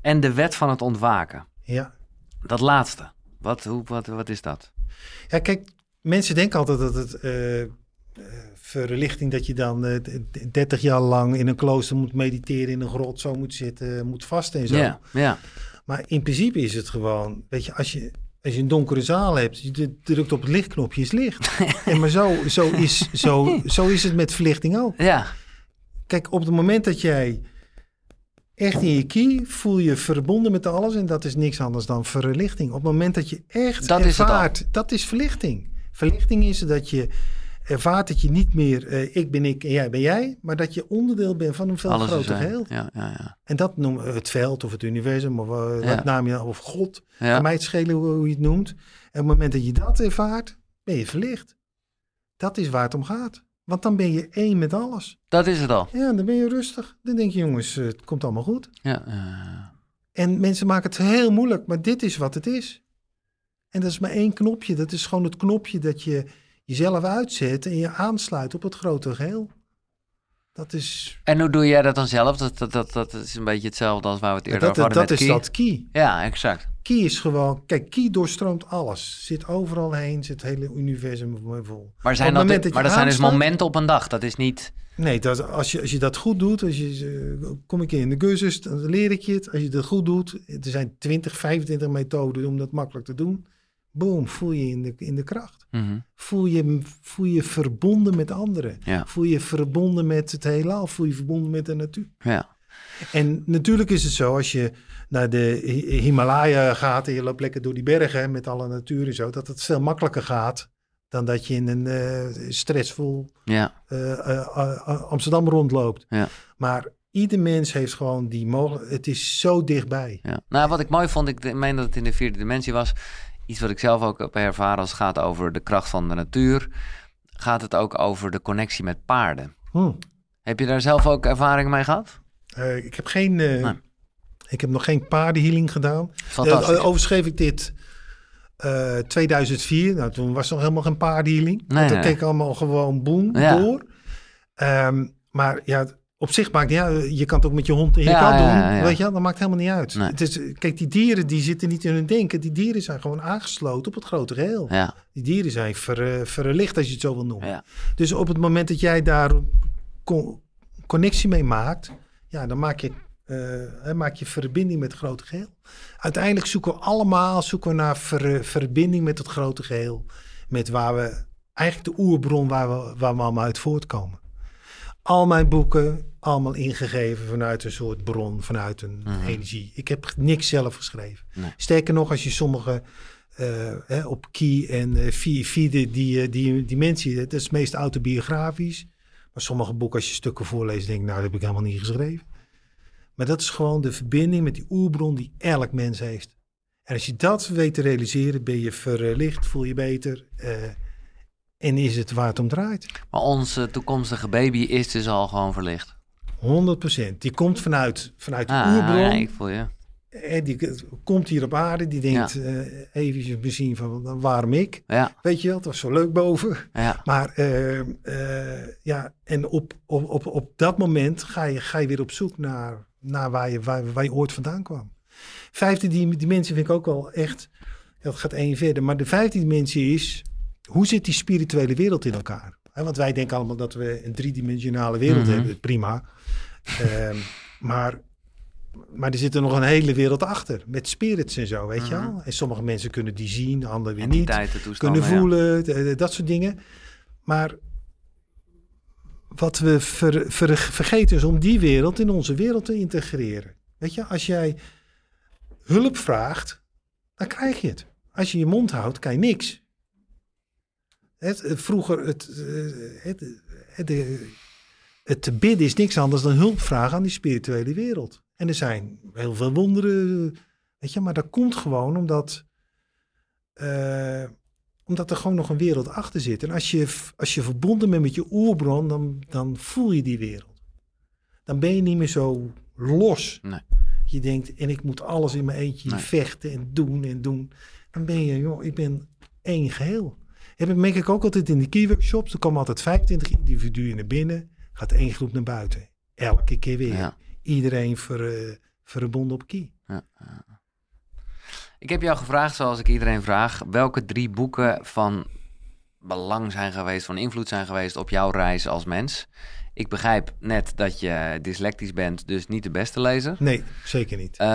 En de wet van het ontwaken. ja. Dat laatste. Wat, hoe, wat, wat is dat? Ja, kijk, mensen denken altijd dat het eh, verlichting dat je dan eh, d- 30 jaar lang in een klooster moet mediteren, in een grot zo moet zitten, moet vasten en zo. Ja, ja. Maar in principe is het gewoon, weet je, als je, als je een donkere zaal hebt, je drukt op het lichtknopje, is licht. <laughs> en maar zo, zo, is, zo, <laughs> zo is het met verlichting ook. Ja, Kijk, op het moment dat jij echt in je key voel je verbonden met alles en dat is niks anders dan verlichting. Op het moment dat je echt Dat is ervaart, dat is verlichting. Verlichting is dat je ervaart dat je niet meer eh, ik ben ik en jij ben jij, maar dat je onderdeel bent van een veel alles groter geheel. Ja, ja, ja. En dat noemen we het veld of het universum of wat naam je of God. Aan mij het schelen hoe, hoe je het noemt. En op het moment dat je dat ervaart, ben je verlicht. Dat is waar het om gaat. Want dan ben je één met alles. Dat is het al. Ja, dan ben je rustig. Dan denk je, jongens, eh, het komt allemaal goed. Ja, En mensen maken het heel moeilijk, maar dit is wat het is. En dat is maar één knopje. Dat is gewoon het knopje dat je jezelf uitzet en je aansluit op het grote geheel. Dat is, En hoe doe jij dat dan zelf? Dat, dat, dat, dat is een beetje hetzelfde als waar we het eerder dat, over dat, hadden dat is dat key. Ja, exact. Key is gewoon, kijk, key doorstroomt alles. Zit overal heen, zit het hele universum vol. Maar, zijn dat, maar dat zijn dus momenten op een dag. Dat is niet... Nee, dat, als, je, als je dat goed doet, als je, kom ik in de cursus, dan leer ik je het. Als je dat goed doet, er zijn 20, 25 methoden om dat makkelijk te doen. Boom, voel je in de, in de kracht. Mhm. Voel je, voel je verbonden met anderen. Ja. Voel je verbonden met het heelal. Voel je verbonden met de natuur. Ja. En natuurlijk is het zo, als je naar de Hi- Himalaya gaat en je loopt lekker door die bergen met alle natuur en zo, dat het veel makkelijker gaat dan dat je in een eh, stressvol Ja. eh, eh, Amsterdam rondloopt. Ja. Maar ieder mens heeft gewoon die mogelijkheid. Het is zo dichtbij. Ja. Nou, wat ik mooi vond, ik meen dat het in de vierde dimensie was. Iets wat ik zelf ook heb ervaren als het gaat over de kracht van de natuur. Gaat het ook over de connectie met paarden. Hm. Heb je daar zelf ook ervaring mee gehad? Eh, ik heb geen. eh, Nee. Ik heb nog geen paardenhealing gedaan. Fantastisch. Eh, overigens schreef ik dit eh 2004. Nou, toen was er nog helemaal geen paardenhealing. Nee, dat nee. keek allemaal gewoon boem Ja. door. Ehm, maar ja, op zich maakt uit. Je kan het ook met je hond in je Ja, kat ja, doen. ja, ja. Weet je, dat maakt helemaal niet uit. Nee. Het is, kijk, die dieren die zitten niet in hun denken. Die dieren zijn gewoon aangesloten op het grote geheel. Ja, Die dieren zijn ver, eh, verlicht, als je het zo wil noemen. ja. Dus op het moment dat jij daar con- connectie mee maakt, ja, dan maak je, eh, hè, maak je verbinding met het grote geheel. Uiteindelijk zoeken we allemaal zoeken we naar ver- verbinding met het grote geheel. Met waar we, eigenlijk de oerbron waar we, waar we allemaal uit voortkomen. Al mijn boeken, allemaal ingegeven vanuit een soort bron, vanuit een Mhm. energie. Ik heb niks zelf geschreven. Nee. Sterker nog, als je sommige eh, hè, op key en vierde die, eh, die dimensie, dat is meest autobiografisch. Maar sommige boeken, als je stukken voorleest, denk ik, nou, dat heb ik helemaal niet geschreven. Maar dat is gewoon de verbinding met die oerbron die elk mens heeft. En als je dat weet te realiseren, ben je verlicht, voel je beter. En is het waar het om draait. Maar onze toekomstige baby is dus al gewoon verlicht. 100%. Die komt vanuit, vanuit de Ah, oerbron. ja, ik voel je. En die eh, komt hier op aarde. Die denkt eh eventjes misschien van, waarom ik? Ja, Weet je wel, het was zo leuk boven. ja, Maar eh, eh, ja, en op, op, op, op dat moment ga je, ga je weer op zoek naar, naar waar, je, waar, waar je ooit vandaan kwam. Vijfde dim- dimensie vind ik ook wel echt, dat gaat één verder. Maar de vijfde dimensie is, hoe zit die spirituele wereld in elkaar? Want wij denken allemaal dat we een driedimensionale wereld Mhm. hebben, prima. Ehm, maar, maar er zit er nog een hele wereld achter, met spirits en zo, weet je Mhm. wel? En sommige mensen kunnen die zien, anderen weer niet kunnen voelen, dat soort dingen. Maar wat we ver- ver- vergeten is om die wereld in onze wereld te integreren. Weet je, als jij hulp vraagt, dan krijg je het. Als je je mond houdt, kan je niks. Het, eh, vroeger, het, eh, het, het, te bidden is niks anders dan hulp vragen aan die spirituele wereld. En er zijn heel veel wonderen, weet je, maar dat komt gewoon omdat eh, omdat er gewoon nog een wereld achter zit. En als je, als je verbonden bent met je oerbron, dan, dan voel je die wereld. Dan ben je niet meer zo los. Nee. Je denkt, en ik moet alles in mijn eentje Nee. vechten en doen en doen. Dan ben je, joh, ik ben één geheel. En dat merk ik ook altijd in de keyworkshops. Er komen altijd 25 individuen naar binnen. Gaat één groep naar buiten. Elke keer weer. Ja. Iedereen ver, eh, verbonden op key. Ik heb jou gevraagd, zoals ik iedereen vraag, welke drie boeken van belang zijn geweest, van invloed zijn geweest op jouw reis als mens. Ik begrijp net dat je dyslectisch bent, dus niet de beste lezer. Nee, zeker niet. Eh,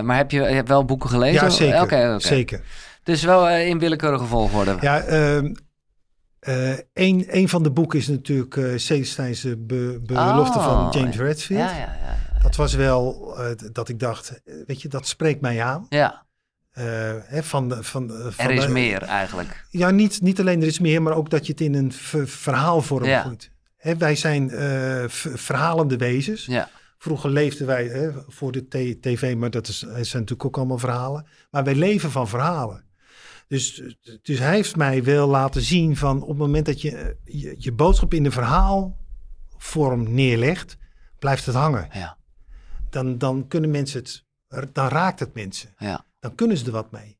maar heb je, je hebt wel boeken gelezen? ja, zeker. Zeker. Dus wel eh, in willekeurige volgorde. Ja, ehm eh, een, een van de boeken is natuurlijk Celestijn's be, belofte Oh, van James ja. Redfield. Ja, ja, ja. Dat was wel dat ik dacht, weet je, dat spreekt mij aan. ja. Hè, van, de- van, de- van er is de- meer eigenlijk. Ja, niet, niet alleen er is meer, maar ook dat je het in een ver- verhaalvorm Ja. gooit. Hè, wij zijn verhalende wezens. Ja, Vroeger leefden wij hè, voor de tv, maar dat is, zijn natuurlijk ook allemaal verhalen. Maar wij leven van verhalen. Dus, dus hij heeft mij wel laten zien van op het moment dat je je, je boodschap in de verhaalvorm neerlegt, blijft het hangen. ja, Dan, dan kunnen mensen het, dan raakt het mensen. ja. Dan kunnen ze er wat mee.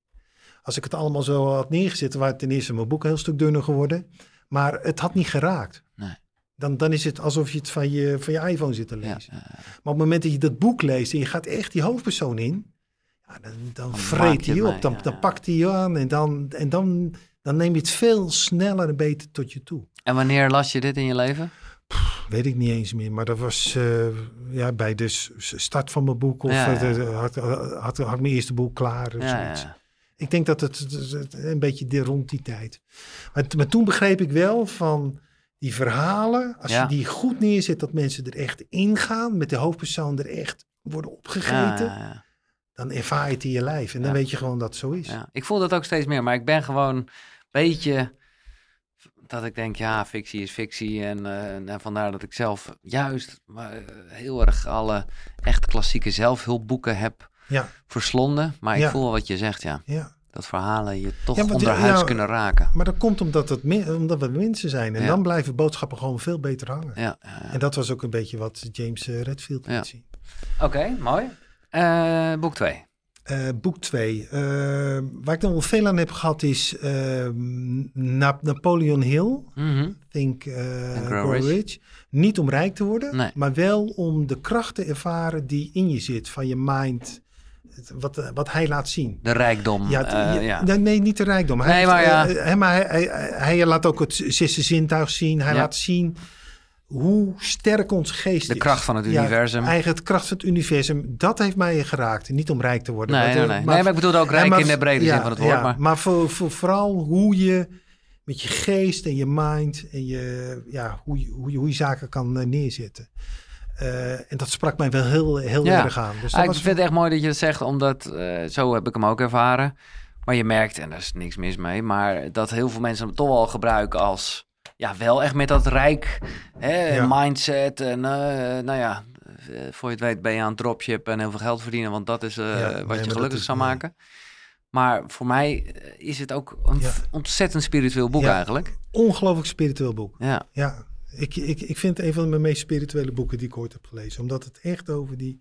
Als ik het allemaal zo had neergezet, waren ten eerste mijn boek een heel stuk dunner geworden. Maar het had niet geraakt. Nee. Dan, dan is het alsof je het van je, van je iPhone zit te lezen. ja. Maar op het moment dat je dat boek leest en je gaat echt die hoofdpersoon in, ja, dan, dan vreet hij op. Dan, dan pakt hij je aan en, dan, en dan, dan neem je het veel sneller en beter tot je toe. En wanneer las je dit in je leven? Weet ik niet eens meer, maar dat was eh, ja, bij de s- start van mijn boek of Ja, ja. eh, de- had, had, mijn eerste boek klaar. Of Ja, zoiets. Ik denk dat het, een beetje de, rond die tijd. Maar, maar toen begreep ik wel van die verhalen, als je die goed neerzet, dat mensen er echt ingaan, met de hoofdpersoon er echt worden opgegeten. Dan ervaar je het in je lijf. En dan Ja. weet je gewoon dat het zo is. Ja, ik voel dat ook steeds meer, maar ik ben gewoon een beetje dat ik denk, ja, fictie is fictie. En, eh, en vandaar dat ik zelf juist maar, eh, heel erg alle echt klassieke zelfhulpboeken heb Ja, verslonden. Maar ik voel wat je zegt, ja. ja. Dat verhalen je toch Ja, want, onderhuis ja, kunnen raken. Maar dat komt omdat, het, omdat we mensen zijn. En dan blijven boodschappen gewoon veel beter hangen. Ja, ja, ja. En dat was ook een beetje wat James eh, Redfield liet zien. Oké, mooi. Eh, boek 2. Eh, boek 2. waar ik dan wel veel aan heb gehad is eh, Na- Napoleon Hill. Think eh, And Grow, Rich. Rich. Niet om rijk te worden, Nee. maar wel om de kracht te ervaren die in je zit, van je mind. Wat, eh, wat hij laat zien. De rijkdom. Ja, Ja, het- ja, ja. nee, niet de rijkdom. Hij Nee, maar ja. eh, maar hij, hij, hij laat ook het zesde zintuig zien. Hij Ja. laat zien hoe sterk ons geest De is. kracht van het Ja, universum. Eigen het kracht van het universum. Dat heeft mij geraakt. Niet om rijk te worden. Nee, maar, nee, nee. nee, maar ik bedoel ook ja, rijk maar- in de brede ja, zin van het woord. ja, maar maar voor, voor, vooral hoe je met je geest en je mind en je, ja, hoe, je, hoe, je, hoe je zaken kan eh, neerzetten. Eh, en dat sprak mij wel heel, heel Ja. erg aan. Dus Ah, dat ik vind het echt mooi dat je het zegt, omdat eh, zo heb ik hem ook ervaren. Maar je merkt, en daar is niks mis mee, maar dat heel veel mensen hem toch wel gebruiken als, ja, wel echt met dat rijk hè, Ja. mindset. En eh, nou ja, eh, voor je het weet ben je aan het dropship en heel veel geld verdienen, want dat is eh, Ja, wat je gelukkig zou maken. Maar voor mij is het ook een Ja. ontzettend spiritueel boek Ja. eigenlijk. ongelooflijk spiritueel boek. Ja, Ja, ik, ik, ik vind het een van mijn meest spirituele boeken die ik ooit heb gelezen. Omdat het echt over die...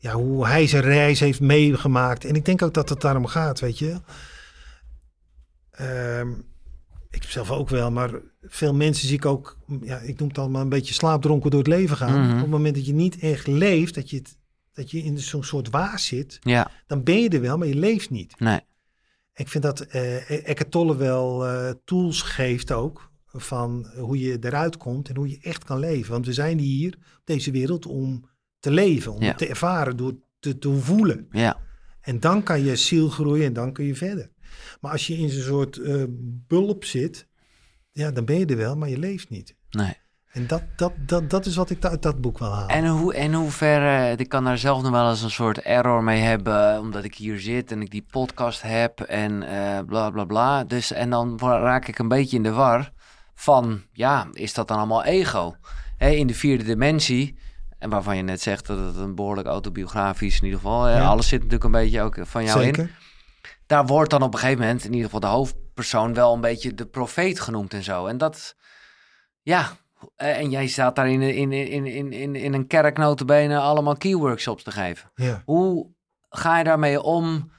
ja, hoe hij zijn reis heeft meegemaakt. En ik denk ook dat het daarom gaat, weet je. Ehm, ik zelf ook wel, maar veel mensen zie ik ook, ja, ik noem het allemaal een beetje slaapdronken door het leven gaan. Mhm. Op het moment dat je niet echt leeft, dat je het, dat je in zo'n soort waas zit, Ja, dan ben je er wel, maar je leeft niet. nee. Ik vind dat Eckhart Tolle wel eh, tools geeft ook van hoe je eruit komt en hoe je echt kan leven. Want we zijn hier op deze wereld om te leven, om Ja. te ervaren, door te, te voelen. Ja, En dan kan je ziel groeien en dan kun je verder. Maar als je in zo'n soort eh, bulp zit, ja, dan ben je er wel, maar je leeft niet. nee. En dat, dat, dat, dat is wat ik uit dat boek wil halen. En hoe, in hoeverre, ik kan daar zelf nog wel eens een soort error mee hebben, omdat ik hier zit en ik die podcast heb en eh, bla bla bla. Dus, en dan raak ik een beetje in de war van, ja, is dat dan allemaal ego? In de vierde dimensie, en waarvan je net zegt dat het een behoorlijk autobiografisch in ieder geval, Ja. alles zit natuurlijk een beetje ook van jou in. Zeker. Daar wordt dan op een gegeven moment, in ieder geval de hoofdpersoon, wel een beetje de profeet genoemd en zo. En dat, ja, eh, en jij staat daar in, in, in, in, in, in een kerk allemaal keyworkshops te geven. Ja. Hoe ga je daarmee om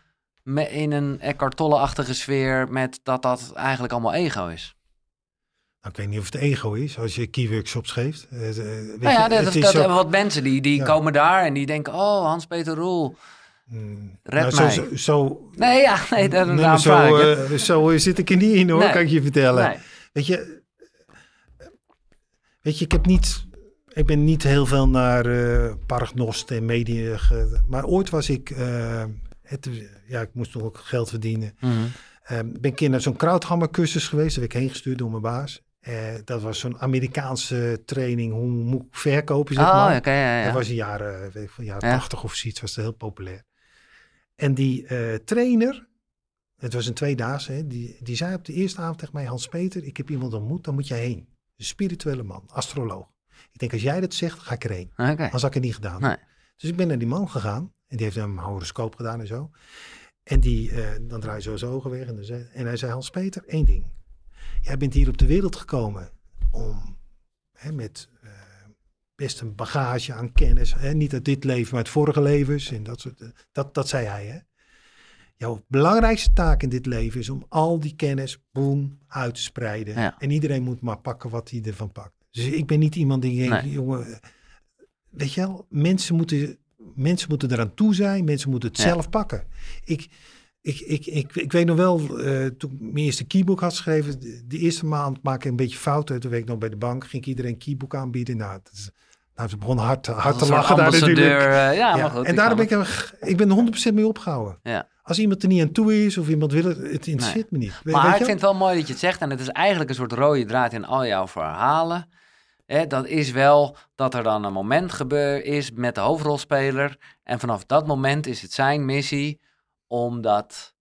in een Eckhart Tolle-achtige sfeer met dat dat eigenlijk allemaal ego is? Nou, ik weet niet of het ego is als je keyworkshops geeft. Weet nou ja, je, dat, het dat, is zo- wat mensen die, die Ja. komen daar en die denken, oh, Hans-Peter Roel. Hmm. Red Nou, mij. zo, zo, Nee, ja, nee, nee, maar daarom zo, eh, zo zit ik er niet in hoor, Nee. kan ik je vertellen. Nee. Weet je, weet je, ik heb niet, ik ben niet heel veel naar eh paragnost en media, ge- maar ooit was ik, het, ja, ik moest toch ook geld verdienen. Mhm. Eh, ben ik een keer naar zo'n crowdhammer cursus geweest, daar werd ik heen gestuurd door mijn baas. Eh, dat was zo'n Amerikaanse training, hoe moet ik verkopen, zeg Oh, maar. oké, ja, ja. Dat was in jaren, weet ik, van jaren Ja. 80 of zoiets, was dat heel populair. En die eh, trainer, het was een tweedaagse, die, die zei op de eerste avond tegen mij, Hans-Peter, ik heb iemand ontmoet, dan moet je heen. Een spirituele man, astroloog. Ik denk, als jij dat zegt, ga ik erheen. Oké. Anders had ik het niet gedaan. Nee. Dus ik ben naar die man gegaan en die heeft een horoscoop gedaan en zo. En die, eh, dan draai je zo zijn ogen weg en, dan zei, en hij zei, Hans-Peter, één ding. Jij bent hier op de wereld gekomen om hè, met eh, best een bagage aan kennis, hè, niet uit dit leven, maar uit vorige levens en dat soort, eh, dat, dat zei hij. Hè. Jouw belangrijkste taak in dit leven is om al die kennis, boem, uit te spreiden. Ja. En iedereen moet maar pakken wat hij ervan pakt. Dus ik ben niet iemand die denkt, Nee. jongen, weet je wel, mensen moeten, mensen moeten eraan toe zijn, mensen moeten het Ja. zelf pakken. Ik, ik, ik, ik, ik weet nog wel, eh, toen ik mijn eerste keybook had geschreven, de, de eerste maand maak ik een beetje fouten. Toen werk ik nog bij de bank, ging ik iedereen een keybook aanbieden. Nou, is, nou ze begonnen hard, te- hard te lachen daar natuurlijk. eh, ja, Ja, maar goed. en daarom ben ik, er- ik ben er 100% mee opgehouden. Ja. Als iemand er niet aan toe is of iemand wil het, het interesseert me niet. We- Maar ik vind het wel mooi dat je het zegt. En het is eigenlijk een soort rode draad in al jouw verhalen. Hè, dat is wel dat er dan een moment gebeur is met de hoofdrolspeler. En vanaf dat moment is het zijn missie om dat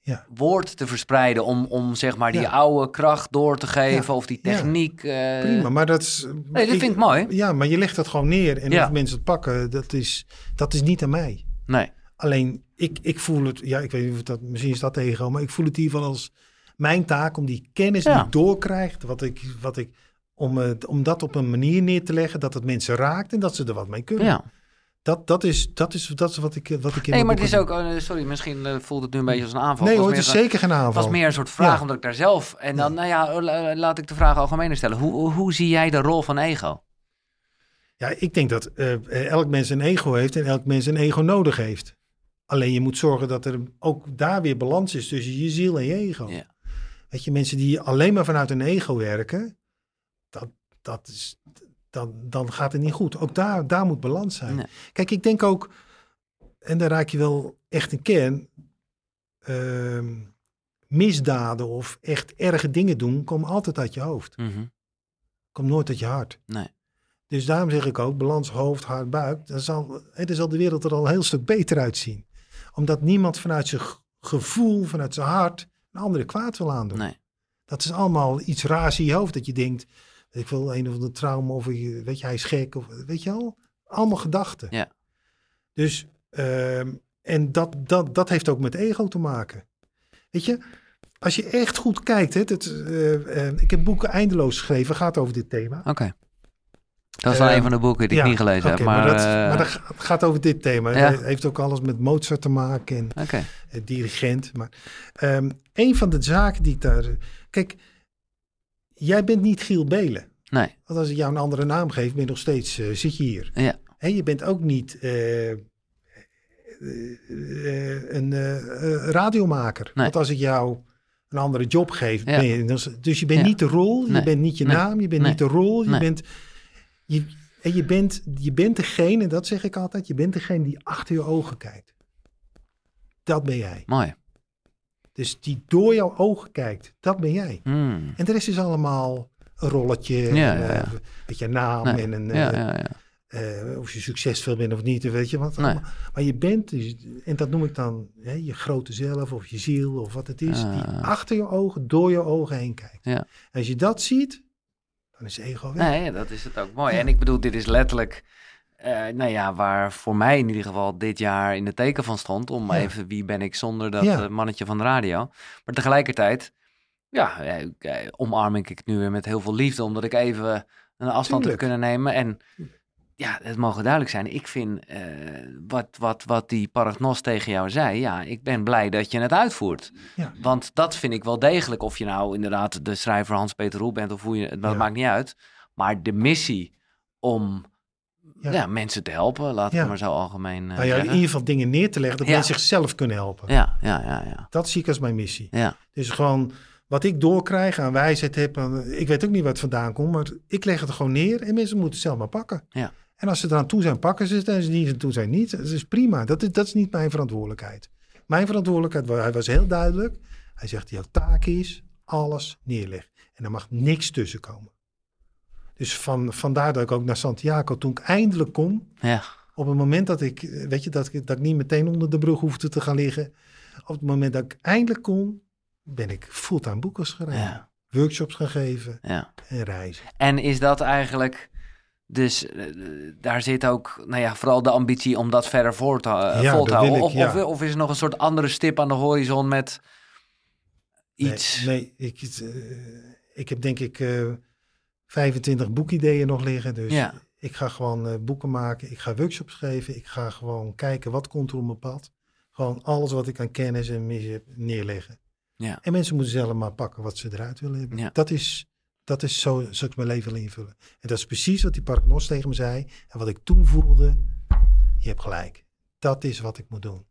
Ja. woord te verspreiden. Om, om zeg maar die Ja. oude kracht door te geven Ja. of die techniek. eh, Prima, maar dat is... Nee, dat vind ik mooi. Ja, maar je legt dat gewoon neer. En of mensen het pakken, dat is, dat is niet aan mij. Nee, Alleen, ik, ik voel het... Ja, ik weet niet of dat... Misschien is dat ego, maar ik voel het geval als mijn taak... om die kennis die ik doorkrijg, wat ik... Wat ik om, het, om dat op een manier neer te leggen dat het mensen raakt en dat ze er wat mee kunnen. ja. Dat, dat, is, dat, is, dat is wat ik, wat ik in Nee, maar het is ook... eh, sorry, misschien eh, voelt het nu een beetje als een aanval. Nee hoor, het is een- zeker geen Het aanval. was meer een soort vraag, Ja. omdat ik daar zelf... En dan, nou ja, la- laat ik de vraag algemeen stellen. Hoe, hoe, zie jij de rol van ego? Ja, ik denk dat eh, elk mens een ego heeft en elk mens een ego nodig heeft. Alleen je moet zorgen dat er ook daar weer balans is tussen je ziel en je ego. Ja. Weet je, mensen die alleen maar vanuit een ego werken, dat, dat is, dan, dan gaat het niet goed. Ook daar, daar moet balans zijn. Nee. Kijk, ik denk ook, en daar raak je wel echt een kern, ehm, misdaden of echt erge dingen doen, komen altijd uit je hoofd. Mhm. Komt nooit uit je hart. Nee. Dus daarom zeg ik ook, balans hoofd, hart, buik. Dan zal, dan zal de wereld er al een heel stuk beter uitzien. Omdat niemand vanuit zijn gevoel, vanuit zijn hart, een andere kwaad wil aandoen. Nee. Dat is allemaal iets raars in je hoofd. Dat je denkt, ik wil een of andere trauma of weet je, hij is gek. Of, weet je al? Allemaal gedachten. Ja. Dus, ehm, en dat, dat, dat heeft ook met ego te maken. Weet je, als je echt goed kijkt, hè, dat, eh, eh, ik heb boeken eindeloos geschreven, gaat over dit thema. Oké. Dat is wel Eh, een van de boeken die ik niet gelezen heb. Maar, dat, eh, maar dat ga- gaat over dit thema. Ja. Het heeft ook alles met Mozart te maken en Oké. dirigent. Maar ehm, een van de zaken die ik daar... Kijk, jij bent niet Giel Belen. Nee. Want als ik jou een andere naam geef, ben je nog steeds, eh, zit je hier. Ja. Hè, je bent ook niet eh, eh, een radiomaker. Nee. Want als ik jou een andere job geef, Ja. ben je, dus je bent Ja. niet de rol, je Nee. bent niet je Nee. naam, je bent niet de rol, je bent... Je, en je bent, je bent degene, en dat zeg ik altijd, je bent degene die achter je ogen kijkt. Dat ben jij. Mooi. Dus die door jouw ogen kijkt, dat ben jij. Hmm. En de rest is allemaal een rolletje, Ja, en, ja, eh, ja. met je naam Nee. en een, eh, ja, ja. eh, of je succesvol bent of niet, weet je wat. Nee. Maar je bent, dus, en dat noem ik dan hè, je grote zelf of je ziel of wat het is, die Ah. achter je ogen, door je ogen heen kijkt. Als je dat ziet, dan is ego weg. Nee, dat is het ook mooi. En ik bedoel, dit is letterlijk, eh, nou ja, waar voor mij in ieder geval dit jaar in de teken van stond. Om Ja. even, wie ben ik zonder dat Ja. eh, mannetje van de radio. Maar tegelijkertijd, ja, eh, omarm ik het nu weer met heel veel liefde. Omdat ik even een afstand heb kunnen nemen. En ja, het mogen duidelijk zijn. Ik vind wat, wat, wat die paragnos tegen jou zei. Ja, ik ben blij dat je het uitvoert. Ja. Want dat vind ik wel degelijk. Of je nou inderdaad de schrijver Hans-Peter Roel bent of hoe je... Dat maakt niet uit. Maar de missie om ja. Ja. mensen te helpen, Ja. het maar zo algemeen eh, Nou ja, in ieder geval dingen neer te leggen dat mensen zichzelf kunnen helpen. Ja, ja, ja, ja. Dat zie ik als mijn missie. Ja, Dus gewoon wat ik doorkrijg aan wijsheid heb, aan- ik weet ook niet waar het vandaan komt, maar ik leg het gewoon neer en mensen moeten het zelf maar pakken. Ja. En als ze eraan toe zijn, pakken ze het. En als ze niet aan toe zijn, niet. Dat is prima. Dat is, dat is niet mijn verantwoordelijkheid. Mijn verantwoordelijkheid, hij was heel duidelijk. Hij zegt, jouw taak is alles neerleggen. En er mag niks tussen komen. Dus van, vandaar dat ik ook naar Santiago, toen ik eindelijk kon, ja, op het moment dat ik, eh, weet je, dat ik, dat ik niet meteen onder de brug hoefde te gaan liggen. Op het moment dat ik eindelijk kon, ben ik fulltime boekers gereden. ja, Workshops gaan geven ja. en reizen. En is dat eigenlijk... Dus eh, daar zit ook, nou ja, vooral de ambitie om dat verder voor te, eh, Ja, vol te houden. ik, of, of, of is er nog een soort andere stip aan de horizon met iets? Nee, nee ik, ik heb denk ik 25 boekideeën nog liggen. Dus Ja. ik ga gewoon eh, boeken maken. Ik ga workshops geven. Ik ga gewoon kijken wat komt er op mijn pad. Gewoon alles wat ik aan kennis en mis heb neerleggen. Ja. En mensen moeten zelf maar pakken wat ze eruit willen hebben. Ja. Dat is, dat is zo, zo ik mijn leven wil invullen. En dat is precies wat die paragnos tegen me zei. En wat ik toen voelde. Je hebt gelijk. Dat is wat ik moet doen.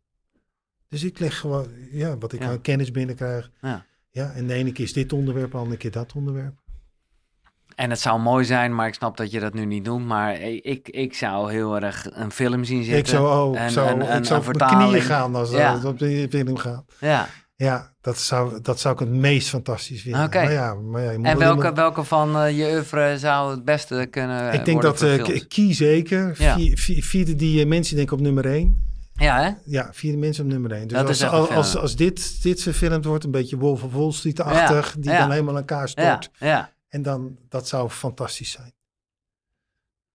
Dus ik leg gewoon, ja, wat ik aan kennis binnenkrijg. Ja. Ja, en de ene keer is dit onderwerp, de andere keer dat onderwerp. En het zou mooi zijn, maar ik snap dat je dat nu niet doet. Maar ik, ik zou heel erg een film zien zitten. Ik zou, ik en- zou, en- ik en zou een op mijn knieën gaan als Ja. het op de film gaat. Ja. Ja, dat zou, dat zou ik het meest fantastisch vinden. Oké. Maar ja, maar ja, je moet En wel welke, welke van eh, je oeuvre zou het beste kunnen Ik denk dat eh, verfilmd? Key zeker. Ja. Vier, vier, vierde die eh, mensen denk ik op nummer één. Ja, hè? Ja, vierde mensen op nummer één. Dus Dat als, als, als, als dit, dit verfilmd wordt, een beetje Wolf of Wall Street-achtig, die dan helemaal elkaar Ja, stort. ja. En dan, dat zou fantastisch zijn.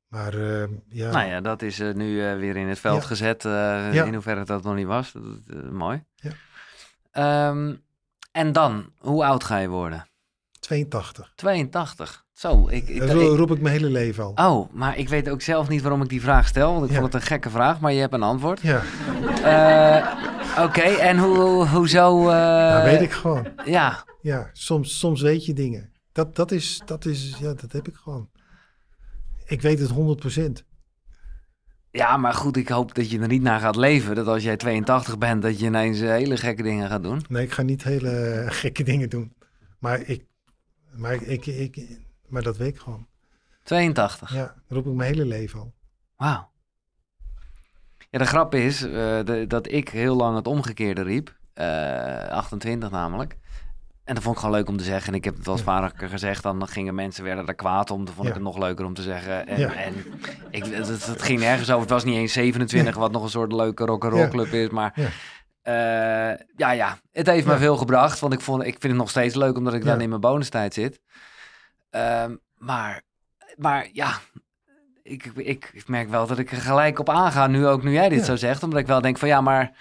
Maar eh, ja, Nou ja, dat is eh, nu eh, weer in het veld Ja. gezet. eh, Ja. In hoeverre dat nog niet was. Dat, is, mooi. Ja. Ehm, en dan, hoe oud ga je worden? 82. 82. Zo, ik, ik, Dat roep ik mijn hele leven al. Oh, maar ik weet ook zelf niet waarom ik die vraag stel. Want ik vond het een gekke vraag, maar je hebt een antwoord. Ja, Oké, en hoe, hoezo... dat weet ik gewoon. Ja, Ja, soms, soms weet je dingen. Dat, dat, is, dat is, ja, dat heb ik gewoon. Ik weet het 100%. ja, maar goed, ik hoop dat je er niet naar gaat leven. Dat als jij 82 bent, dat je ineens eh, hele gekke dingen gaat doen. Nee, ik ga niet hele <laughs> gekke dingen doen. Maar ik, maar ik, ik, maar dat weet ik gewoon. 82. Ja, dat roep ik mijn hele leven al. Wauw. Ja, de grap is eh, de- dat ik heel lang het omgekeerde riep. Eh, 28 namelijk. En dat vond ik gewoon leuk om te zeggen. En ik heb het wel eens Ja. vaker gezegd. Dan gingen mensen werden er kwaad om. Dan vond ik het nog leuker om te zeggen. En, en ik, het, het- ging nergens over. Het was niet eens 27, wat nog een soort leuke rock'n'roll Ja. club is. Maar Ja. eh, ja, ja, het heeft me veel gebracht. Want ik, vond, ik vind het nog steeds leuk omdat ik dan in mijn bonustijd zit. Ehm, maar, maar ja, ik, ik, ik merk wel dat ik er gelijk op aanga, nu ook nu jij dit zo zegt. Omdat ik wel denk van ja, maar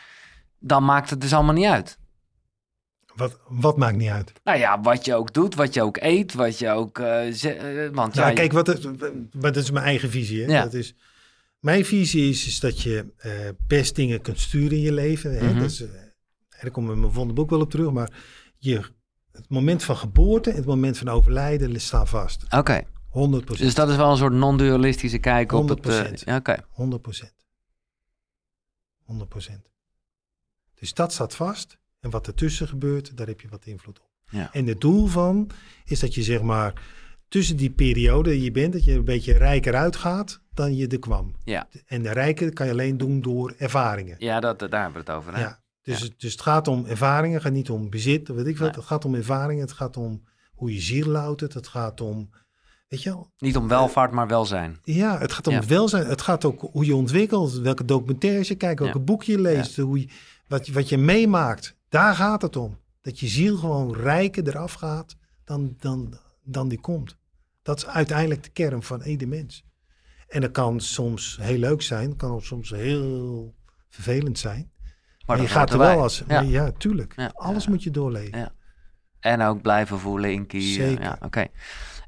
dan maakt het dus allemaal niet uit. Wat, wat maakt niet uit. Nou ja, wat je ook doet, wat je ook eet, wat je ook... eh, ze- eh, want ja, Nou, je- kijk, wat het, maar dat is mijn eigen visie. Hè? Ja. Dat is, mijn visie is, is dat je eh, best dingen kunt sturen in je leven. Hè? Mhm. Dat is, daar komen we in mijn volgende boek wel op terug. Maar je, het moment van geboorte en het moment van overlijden staan vast. Oké, 100% Dus dat is wel een soort non-dualistische kijk op het... eh, 100%. ja, Oké, 100% 100% Dus dat staat vast. En wat ertussen gebeurt, daar heb je wat invloed op. Ja. En het doel van is dat je zeg maar tussen die periode je bent, dat je een beetje rijker uitgaat dan je er kwam. Ja. En de rijker kan je alleen doen door ervaringen. ja dat, daar hebben we het over. Hè? Ja. Dus, het- dus het gaat om ervaringen, het gaat niet om bezit, weet ik. Nee. Het gaat om ervaringen, het gaat om hoe je ziel loutert, het gaat om, weet je wel, Niet om welvaart, maar welzijn. ja, het gaat om Ja. welzijn. Het gaat ook hoe je ontwikkelt, welke documentaires je kijkt, welke boek je leest, hoe je, wat, je- wat je meemaakt. Daar gaat het om. Dat je ziel gewoon rijker eraf gaat dan, dan, dan die komt. Dat is uiteindelijk de kern van ieder mens. En dat kan soms heel leuk zijn, kan ook soms heel vervelend zijn. Maar, je gaat er wel als. Ja. tuurlijk. Ja, Alles ja. moet je doorleven. Ja. En ook blijven voelen in kiezen. Zeker. Ja, oké.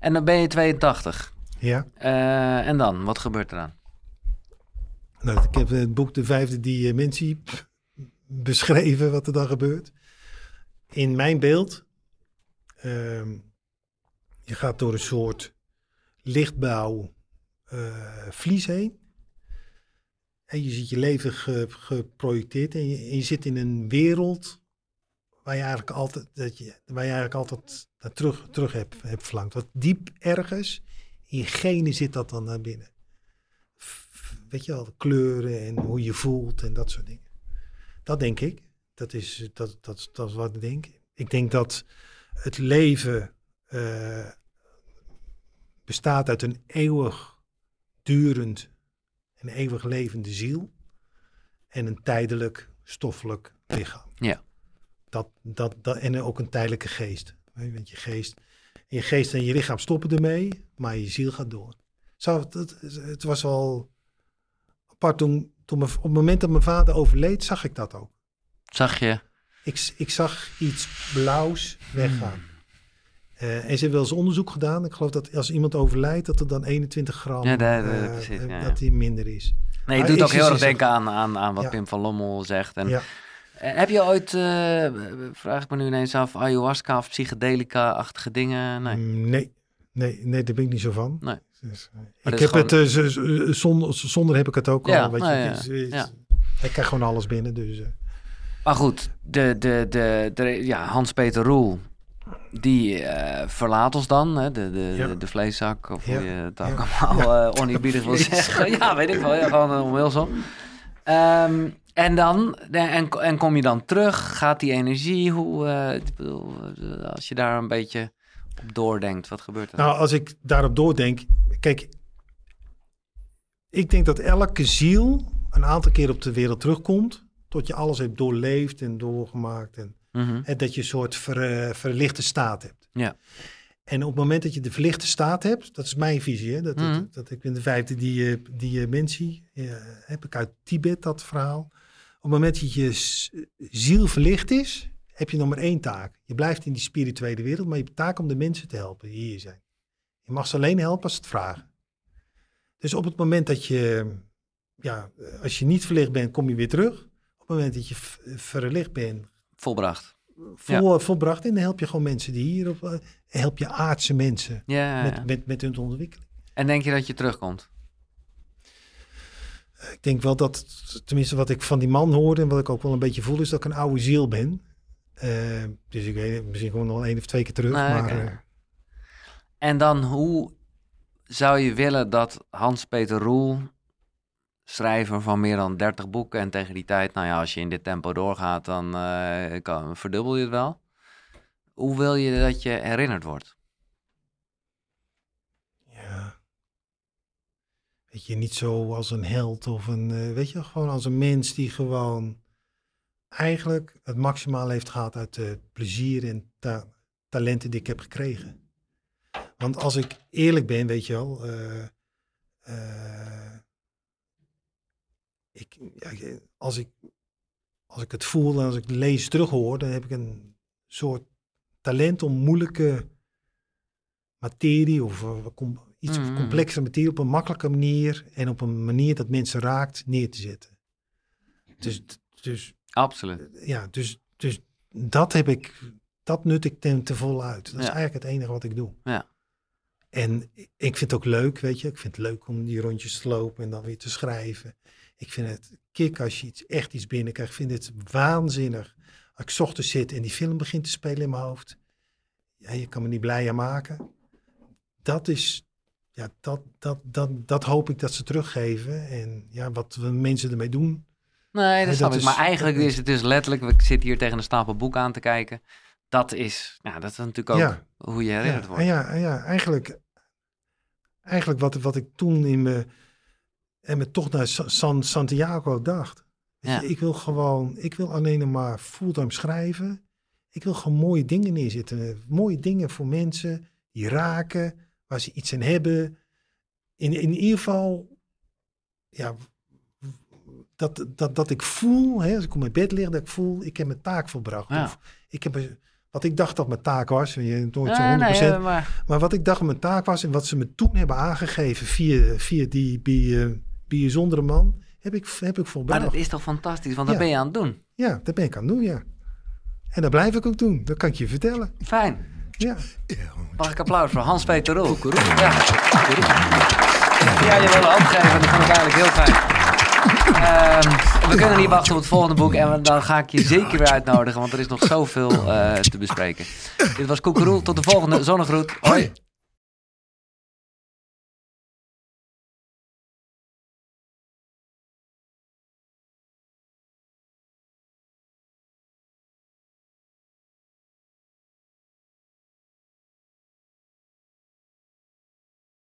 En dan ben je 82. Ja. Eh, en dan? Wat gebeurt er dan? Nou, ik heb het boek De Vijfde Dimensie beschreven wat er dan gebeurt. In mijn beeld, ehm, je gaat door een soort lichtbouw eh, vlies heen. En je ziet je leven ge- geprojecteerd en je, en je zit in een wereld waar je eigenlijk altijd, dat je, waar je eigenlijk altijd naar terug, terug hebt, hebt verlangd. Wat diep ergens in je genen zit dat dan naar binnen weet je wel, de kleuren en hoe je voelt en dat soort dingen. Dat denk ik. Dat is, dat, dat, dat is wat ik denk. Ik denk dat het leven eh, bestaat uit een eeuwig durend en eeuwig levende ziel en een tijdelijk stoffelijk lichaam. Ja. Dat, dat, dat, en ook een tijdelijke geest. Want je geest, je geest en je lichaam stoppen ermee, maar je ziel gaat door. Zo, het, het, was wel toen, op het moment dat mijn vader overleed, zag ik dat ook. Zag je? Ik, ik zag iets blauws weggaan. Hmm. Eh, en ze hebben wel eens onderzoek gedaan. Ik geloof dat als iemand overlijdt, dat er dan 21 gram Ja, eh, precies, eh, ja, ja. dat die minder is. Nee, je Ah, doet ook heel erg denken aan, aan, aan wat. Pim van Lommel zegt. En, Ja. Heb je ooit, vraag ik me nu ineens af, ayahuasca of psychedelica-achtige dingen? Nee. Mm, nee. Nee, nee, daar ben ik niet zo van. Nee. Dus, eh, ik heb het, z- zonder, zonder heb ik het ook Ja, al. Weet nou ja, is- is- ja. Ik krijg gewoon alles binnen. Dus, eh, Maar goed, de, de, de, de, ja, Hans-Peter Roel, die eh, verlaat ons dan, hè? De, de, Ja. de, de vleeszak, of hoe je het ook allemaal oneerbiedig wil <laughs> zeggen. Ja, weet ik wel, ja, gewoon een omhulsel. Ehm, en dan, en, en kom je dan terug, gaat die energie, hoe, ik bedoel, als je daar een beetje doordenkt, wat gebeurt er? Nou, als ik daarop doordenk. Kijk, ik denk dat elke ziel een aantal keer op de wereld terugkomt. Tot je alles hebt doorleefd en doorgemaakt. En, Mhm. en dat je een soort ver- eh, verlichte staat hebt. Ja. En op het moment dat je de verlichte staat hebt, dat is mijn visie. Hè? Dat, Mhm. dat, ik ben de vijfde die, eh, die mensie, eh, heb ik uit Tibet dat verhaal. Op het moment dat je ziel verlicht is, heb je nog maar één taak. Je blijft in die spirituele wereld, maar je hebt taak om de mensen te helpen die hier zijn. Je mag ze alleen helpen als ze het vragen. Dus op het moment dat je, ja, als je niet verlicht bent, kom je weer terug. Op het moment dat je verlicht bent, Volbracht. vol, volbracht, en dan help je gewoon mensen die hier, op, eh, help je aardse mensen Ja, met, met hun ontwikkeling. En denk je dat je terugkomt? Ik denk wel dat, tenminste wat ik van die man hoorde en wat ik ook wel een beetje voel, is dat ik een oude ziel ben. Eh, dus ik weet misschien gewoon nog één of twee keer terug. Nee, maar eh, En dan, hoe zou je willen dat Hans-Peter Roel, schrijver van meer dan 30 boeken, en tegen die tijd, nou ja, als je in dit tempo doorgaat, dan eh, kan, verdubbel je het wel. Hoe wil je dat je herinnerd wordt? ja. Weet je, niet zo als een held of een, weet je, gewoon als een mens die gewoon eigenlijk het maximaal heeft gehad uit de plezier en ta- talenten die ik heb gekregen. Want als ik eerlijk ben, weet je wel, eh, eh, ik, ja, als, ik, als ik het voel en als ik lees terughoor, dan heb ik een soort talent om moeilijke materie of eh, com- iets Mhm. complexe materie op een makkelijke manier en op een manier dat mensen raakt neer te zetten. Dus, dus Absoluut. ja, dus, dus dat heb ik, dat nut ik ten te vol uit. Dat is Ja. eigenlijk het enige wat ik doe. En ik vind het ook leuk, weet je. Ik vind het leuk om die rondjes te lopen en dan weer te schrijven. Ik vind het kick als je iets, echt iets binnenkrijgt. Ik vind het waanzinnig. Als ik ochtends zit en die film begint te spelen in mijn hoofd. Ja, je kan me niet blijer maken. Dat is, ja, dat, dat, dat, dat hoop ik dat ze teruggeven. En ja, wat we mensen ermee doen. Nee, dat ik. is- Maar eigenlijk is het dus letterlijk, we zitten hier tegen een stapel boeken aan te kijken. Dat is, ja, dat is natuurlijk ook Ja. hoe je herinnerd Ja, wordt. en ja, en ja, eigenlijk, eigenlijk wat, wat ik toen in me en me toch naar Sa- San, Santiago dacht. Ja. je, ik wil gewoon, ik wil alleen maar fulltime schrijven. Ik wil gewoon mooie dingen neerzetten. Mooie dingen voor mensen die raken, waar ze iets aan hebben. In, in ieder geval, ja, dat, dat, dat ik voel, hè, als ik op mijn bed lig, dat ik voel, ik heb mijn taak volbracht. Ja. Of ik heb wat ik dacht dat mijn taak was, je nooit zo Nee, 100%. nee, maar Maar wat ik dacht mijn taak was en wat ze me toen hebben aangegeven via, via die bij, bijzondere man, heb ik, heb ik Maar volbracht. dat is toch fantastisch, want Ja. dat ben je aan het doen. Ja, dat ben ik aan het doen, ja. En dat blijf ik ook doen, dat kan ik je vertellen. Fijn. Ja, Mag ik applaus voor Hans-Peter Roel? Ja. Ja, je wilde opgeven, dat vond ik eigenlijk heel fijn. Ehm, we kunnen niet wachten op het volgende boek en dan ga ik je zeker weer uitnodigen, want er is nog zoveel eh, te bespreken. Dit was Koekeroel, tot de volgende zonnegroet. Hoi.